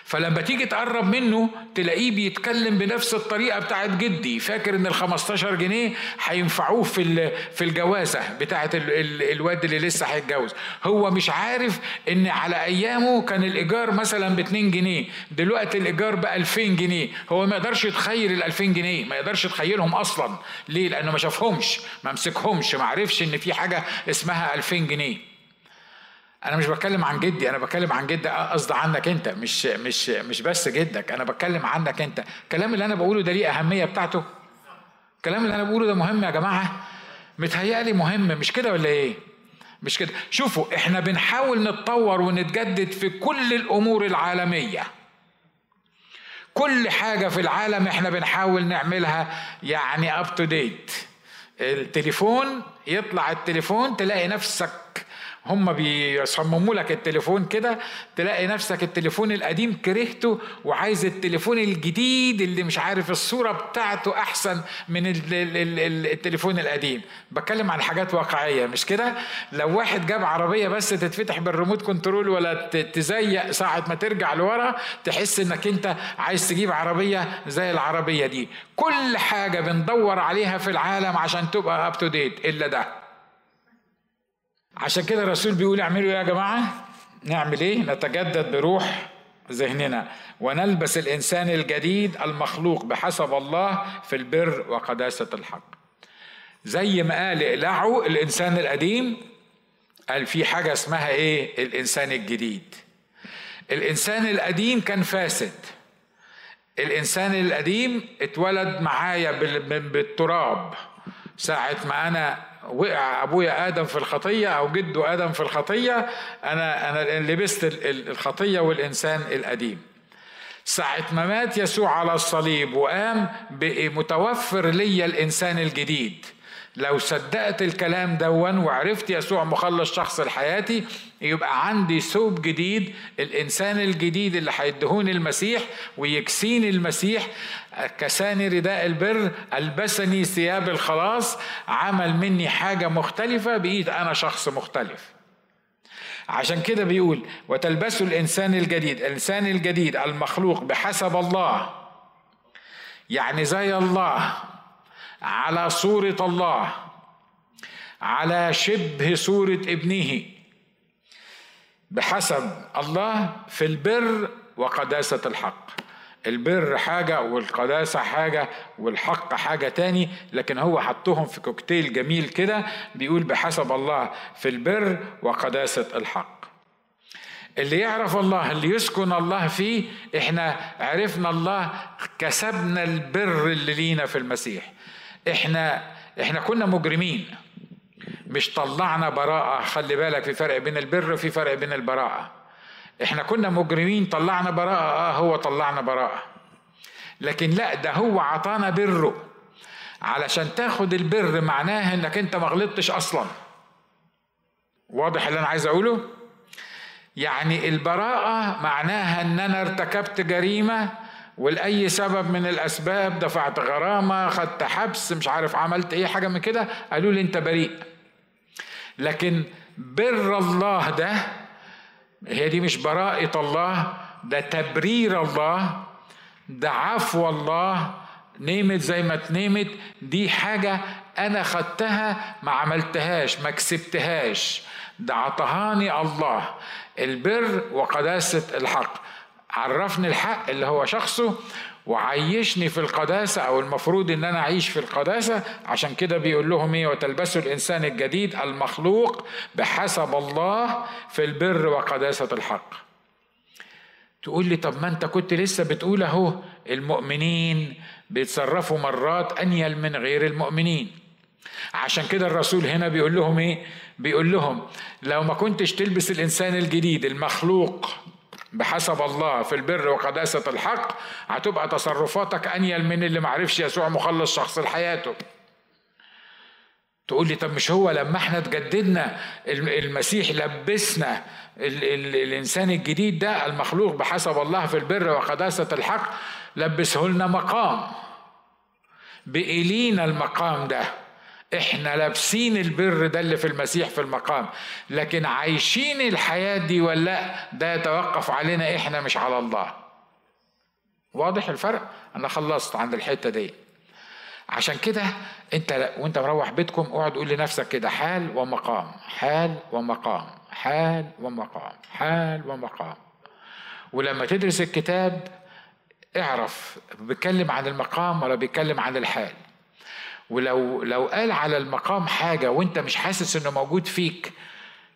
فلما تيجي تقرب منه تلاقيه بيتكلم بنفس الطريقة بتاعت جدي. فاكر إن ال 15 جنيه هينفعوه في في الجوازة بتاعت الواد اللي لسه هيتجوز. هو مش عارف إن على أيامه كان الإيجار مثلا ب 2 جنيه دلوقتي الإيجار ب 2000 جنيه. هو ما يقدرش يتخيل ال 2000 جنيه ما يقدرش يتخيلهم أصلا. ليه؟ لأنه ما شافهمش ما مسكهمش ما عرفش إن في حاجة اسمها 2000 جنيه. أنا مش بتكلم عن جدي أنا بتكلم عن جد قصدي عنك أنت مش مش مش بس جدك أنا بتكلم عنك أنت. الكلام اللي أنا بقوله ده ليه أهمية بتاعته؟ الكلام اللي أنا بقوله ده مهم يا جماعة؟ متهيألي مهم مش كده ولا إيه؟ مش كده. شوفوا إحنا بنحاول نتطور ونتجدد في كل الأمور العالمية. كل حاجة في العالم إحنا بنحاول نعملها يعني up to date التليفون يطلع التليفون تلاقي نفسك هم بيصمموا لك التليفون كده تلاقي نفسك التليفون القديم كرهته وعايز التليفون الجديد اللي مش عارف الصورة بتاعته أحسن من التليفون القديم. بتكلم عن حاجات واقعية مش كده؟ لو واحد جاب عربية بس تتفتح بال remote control ولا تزيق ساعة ما ترجع لورا تحس إنك أنت عايز تجيب عربية زي العربية دي. كل حاجة بندور عليها في العالم عشان تبقى up to date إلا ده. عشان كده الرسول بيقول اعملوا إيه يا جماعة؟ نعمل إيه؟ نتجدد بروح ذهننا. ونلبس الإنسان الجديد المخلوق بحسب الله في البر وقداسة الحق. زي ما قال اقلعوا الإنسان القديم قال في حاجة اسمها إيه؟ الإنسان الجديد. الإنسان القديم كان فاسد. الإنسان القديم اتولد معايا بالتراب. ساعة ما أنا وقع أبويا آدم في الخطية أو جده آدم في الخطية أنا أنا لبست الخطية والإنسان القديم. ساعة ما مات يسوع على الصليب وقام متوفر لي الإنسان الجديد. لو صدقت الكلام دون وعرفت يسوع مخلص شخص لحياتي يبقى عندي ثوب جديد الإنسان الجديد اللي هيدهوني المسيح ويكسيني المسيح. كساني رداء البر ألبسني ثياب الخلاص عمل مني حاجة مختلفة بإيد أنا شخص مختلف. عشان كده بيقول وتلبسوا الإنسان الجديد. الإنسان الجديد المخلوق بحسب الله يعني زي الله. على صورة الله على شبه صورة ابنه. بحسب الله في البر وقداسة الحق. البر حاجة والقداسة حاجة والحق حاجة تاني لكن هو حطهم في كوكتيل جميل كده بيقول بحسب الله في البر وقداسة الحق. اللي يعرف الله اللي يسكن الله فيه إحنا عرفنا الله كسبنا البر اللي لينا في المسيح. إحنا إحنا كنا مجرمين. مش طلعنا براءة. خلي بالك في فرق بين البر وفي فرق بين البراءة. إحنا كنا مجرمين طلعنا براءة. آه هو طلعنا براءة. لكن لا ده هو عطانا بره. علشان تاخد البر معناه إنك أنت ما غلطتش أصلا. واضح اللي أنا عايز أقوله؟ يعني البراءة معناها إن أنا ارتكبت جريمة ولأي سبب من الأسباب دفعت غرامة خدت حبس مش عارف عملت أي حاجة من كده قالوا لي أنت بريء. لكن بر الله ده هي دي مش براءة الله ده تبرير الله ده عفو الله نيمت زي ما تنيمت دي حاجة أنا خدتها ما عملتهاش ما كسبتهاش. ده عطهاني الله. البر وقداسة الحق. عرفني الحق اللي هو شخصه وعيشني في القداسة أو المفروض إن أنا أعيش في القداسة. عشان كده بيقول لهم إيه؟ وتلبسوا الإنسان الجديد المخلوق بحسب الله في البر وقداسة الحق. تقول لي طب ما أنت كنت لسه بتقول أهو المؤمنين بيتصرفوا مرات أنيل من غير المؤمنين. عشان كده الرسول هنا بيقول لهم إيه؟ بيقول لهم لو ما كنتش تلبس الإنسان الجديد المخلوق بحسب الله في البر وقداسة الحق هتبقى تصرفاتك أنيل من اللي معرفش يسوع مخلص شخص لحياته. تقول لي طب مش هو لما إحنا تجددنا المسيح لبسنا ال ال الإنسان الجديد ده المخلوق بحسب الله في البر وقداسة الحق لبسه لنا مقام. بإلينا المقام ده. إحنا لابسين البر ده اللي في المسيح في المقام لكن عايشين الحياة دي ولا لأ؟ ده يتوقف علينا إحنا مش على الله. واضح الفرق؟ أنا خلصت عند الحتة دي. عشان كده أنت وأنت مروح بيتكم اقعد قول لنفسك كده حال ومقام حال ومقام حال ومقام حال ومقام. ولما تدرس الكتاب اعرف بيتكلم عن المقام ولا بيتكلم عن الحال. ولو لو قال على المقام حاجة وانت مش حاسس إنه موجود فيك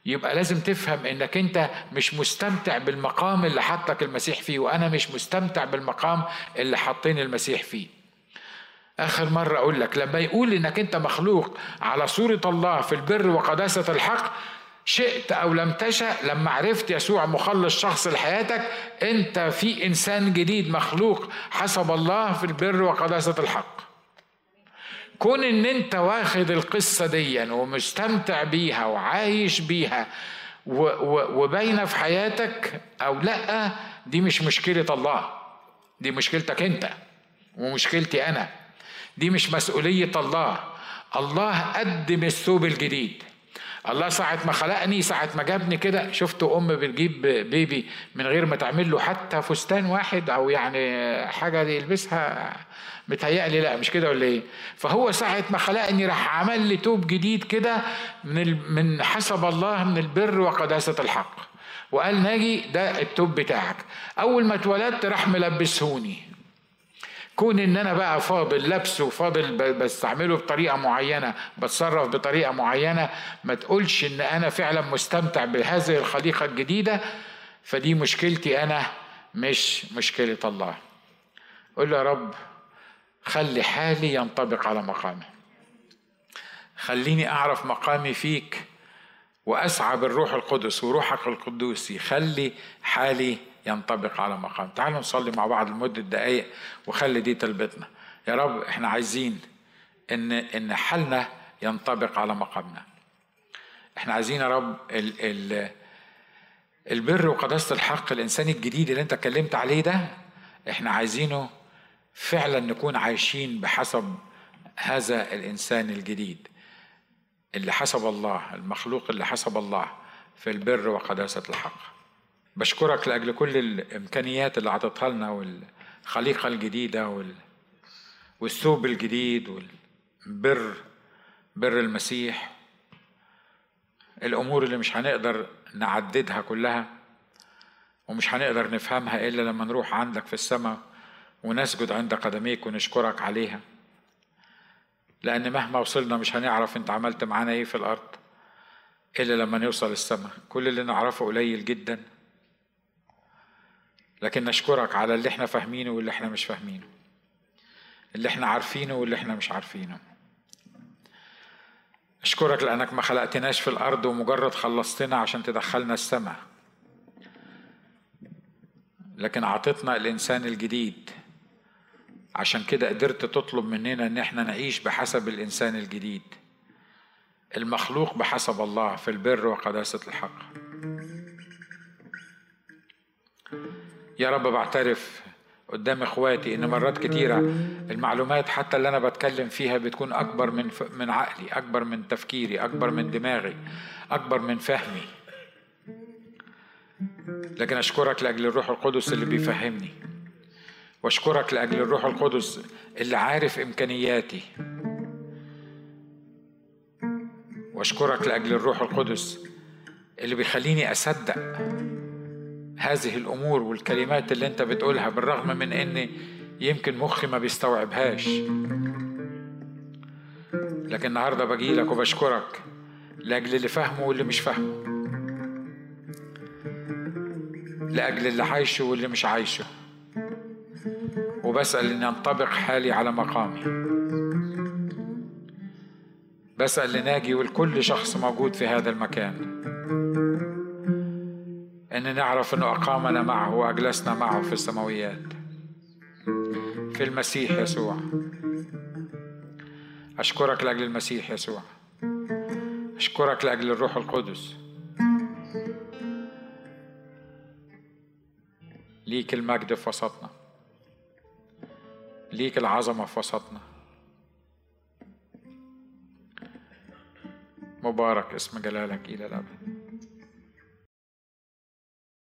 يبقى لازم تفهم إنك أنت مش مستمتع بالمقام اللي حطك المسيح فيه وأنا مش مستمتع بالمقام اللي حاطين المسيح فيه. آخر مرة أقول لك لما يقول إنك أنت مخلوق على صورة الله في البر وقداسة الحق شئت أو لم تشأ لما عرفت يسوع مخلص شخص لحياتك أنت في إنسان جديد مخلوق حسب الله في البر وقداسة الحق. كون إن أنت واخد القصة دي ومستمتع بيها وعايش بيها وباينة في حياتك أو لأ دي مش مشكلة الله. دي مشكلتك أنت ومشكلتي أنا. دي مش مسؤولية الله. الله قدم الثوب الجديد. الله ساعة ما خلقني ساعة ما جابني كده شفت أم بتجيب بيبي من غير ما تعمل له حتى فستان واحد أو يعني حاجة يلبسها متهيألي لا مش كده ولا إيه؟ فهو ساعة ما خلقني راح عمل لي توب جديد كده من من حسب الله من البر وقداسة الحق. وقال ناجي ده التوب بتاعك. أول ما اتولدت راح ملبسهوني. كون إن أنا بقى فاضل لابسه فاضل بستعمله بطريقة معينة بتصرف بطريقة معينة ما تقولش إن أنا فعلا مستمتع بهذه الخليقة الجديدة فدي مشكلتي أنا مش مشكلة الله. قول له يا رب خلي حالي ينطبق على مقامي. خليني أعرف مقامي فيك وأسعى بالروح القدس وروحك القدوس يخلي حالي ينطبق على مقام تعالوا نصلي مع بعض لمدة دقايق وخلي دي تلبتنا يا رب إحنا عايزين إن إن حالنا ينطبق على مقامنا. إحنا عايزين يا رب ال ال البر وقداسة الحق الإنسان الجديد اللي أنت اتكلمت عليه ده إحنا عايزينه فعلا نكون عايشين بحسب هذا الإنسان الجديد اللي حسب الله المخلوق اللي حسب الله في البر وقداسة الحق. بشكرك لأجل كل الإمكانيات اللي عطتها لنا والخليقة الجديدة وال... والثوب الجديد والبر بر المسيح. الأمور اللي مش هنقدر نعددها كلها ومش هنقدر نفهمها إلا لما نروح عندك في السماء. ونسجد عند قدميك ونشكرك عليها. لأن مهما وصلنا مش هنعرف أنت عملت معانا إيه في الأرض إلا لما نوصل السماء. كل اللي نعرفه قليل جداً. لكن نشكرك على اللي إحنا فاهمينه واللي إحنا مش فاهمينه. اللي إحنا عارفينه واللي إحنا مش عارفينه. أشكرك لأنك ما خلقتناش في الأرض ومجرد خلصتنا عشان تدخلنا السماء. لكن أعطتنا الإنسان الجديد عشان كده قدرت تطلب مننا إن إحنا نعيش بحسب الإنسان الجديد المخلوق بحسب الله في البر وقداسة الحق. يا رب بعترف قدام إخواتي إن مرات كتيرة المعلومات حتى اللي أنا بتكلم فيها بتكون أكبر من من عقلي أكبر من تفكيري أكبر من دماغي أكبر من فهمي. لكن أشكرك لأجل الروح القدس اللي بيفهمني. واشكرك لأجل الروح القدس اللي عارف إمكانياتي. واشكرك لأجل الروح القدس اللي بيخليني أصدق هذه الأمور والكلمات اللي أنت بتقولها بالرغم من إن يمكن مخي ما بيستوعبهاش. لكن النهارده باجي لك وبشكرك لأجل اللي فاهمه واللي مش فاهمه لأجل اللي عايشه واللي مش عايشه. وبسأل ان ينطبق حالي على مقامي. بسأل لناجي ولكل شخص موجود في هذا المكان ان نعرف إنه أقامنا معه وأجلسنا معه في السماويات. في المسيح يسوع. أشكرك لأجل المسيح يسوع. أشكرك لأجل الروح القدس. ليك المجد في وسطنا. ليك العظمة في وسطنا. مبارك اسم جلالك إلى الأبد.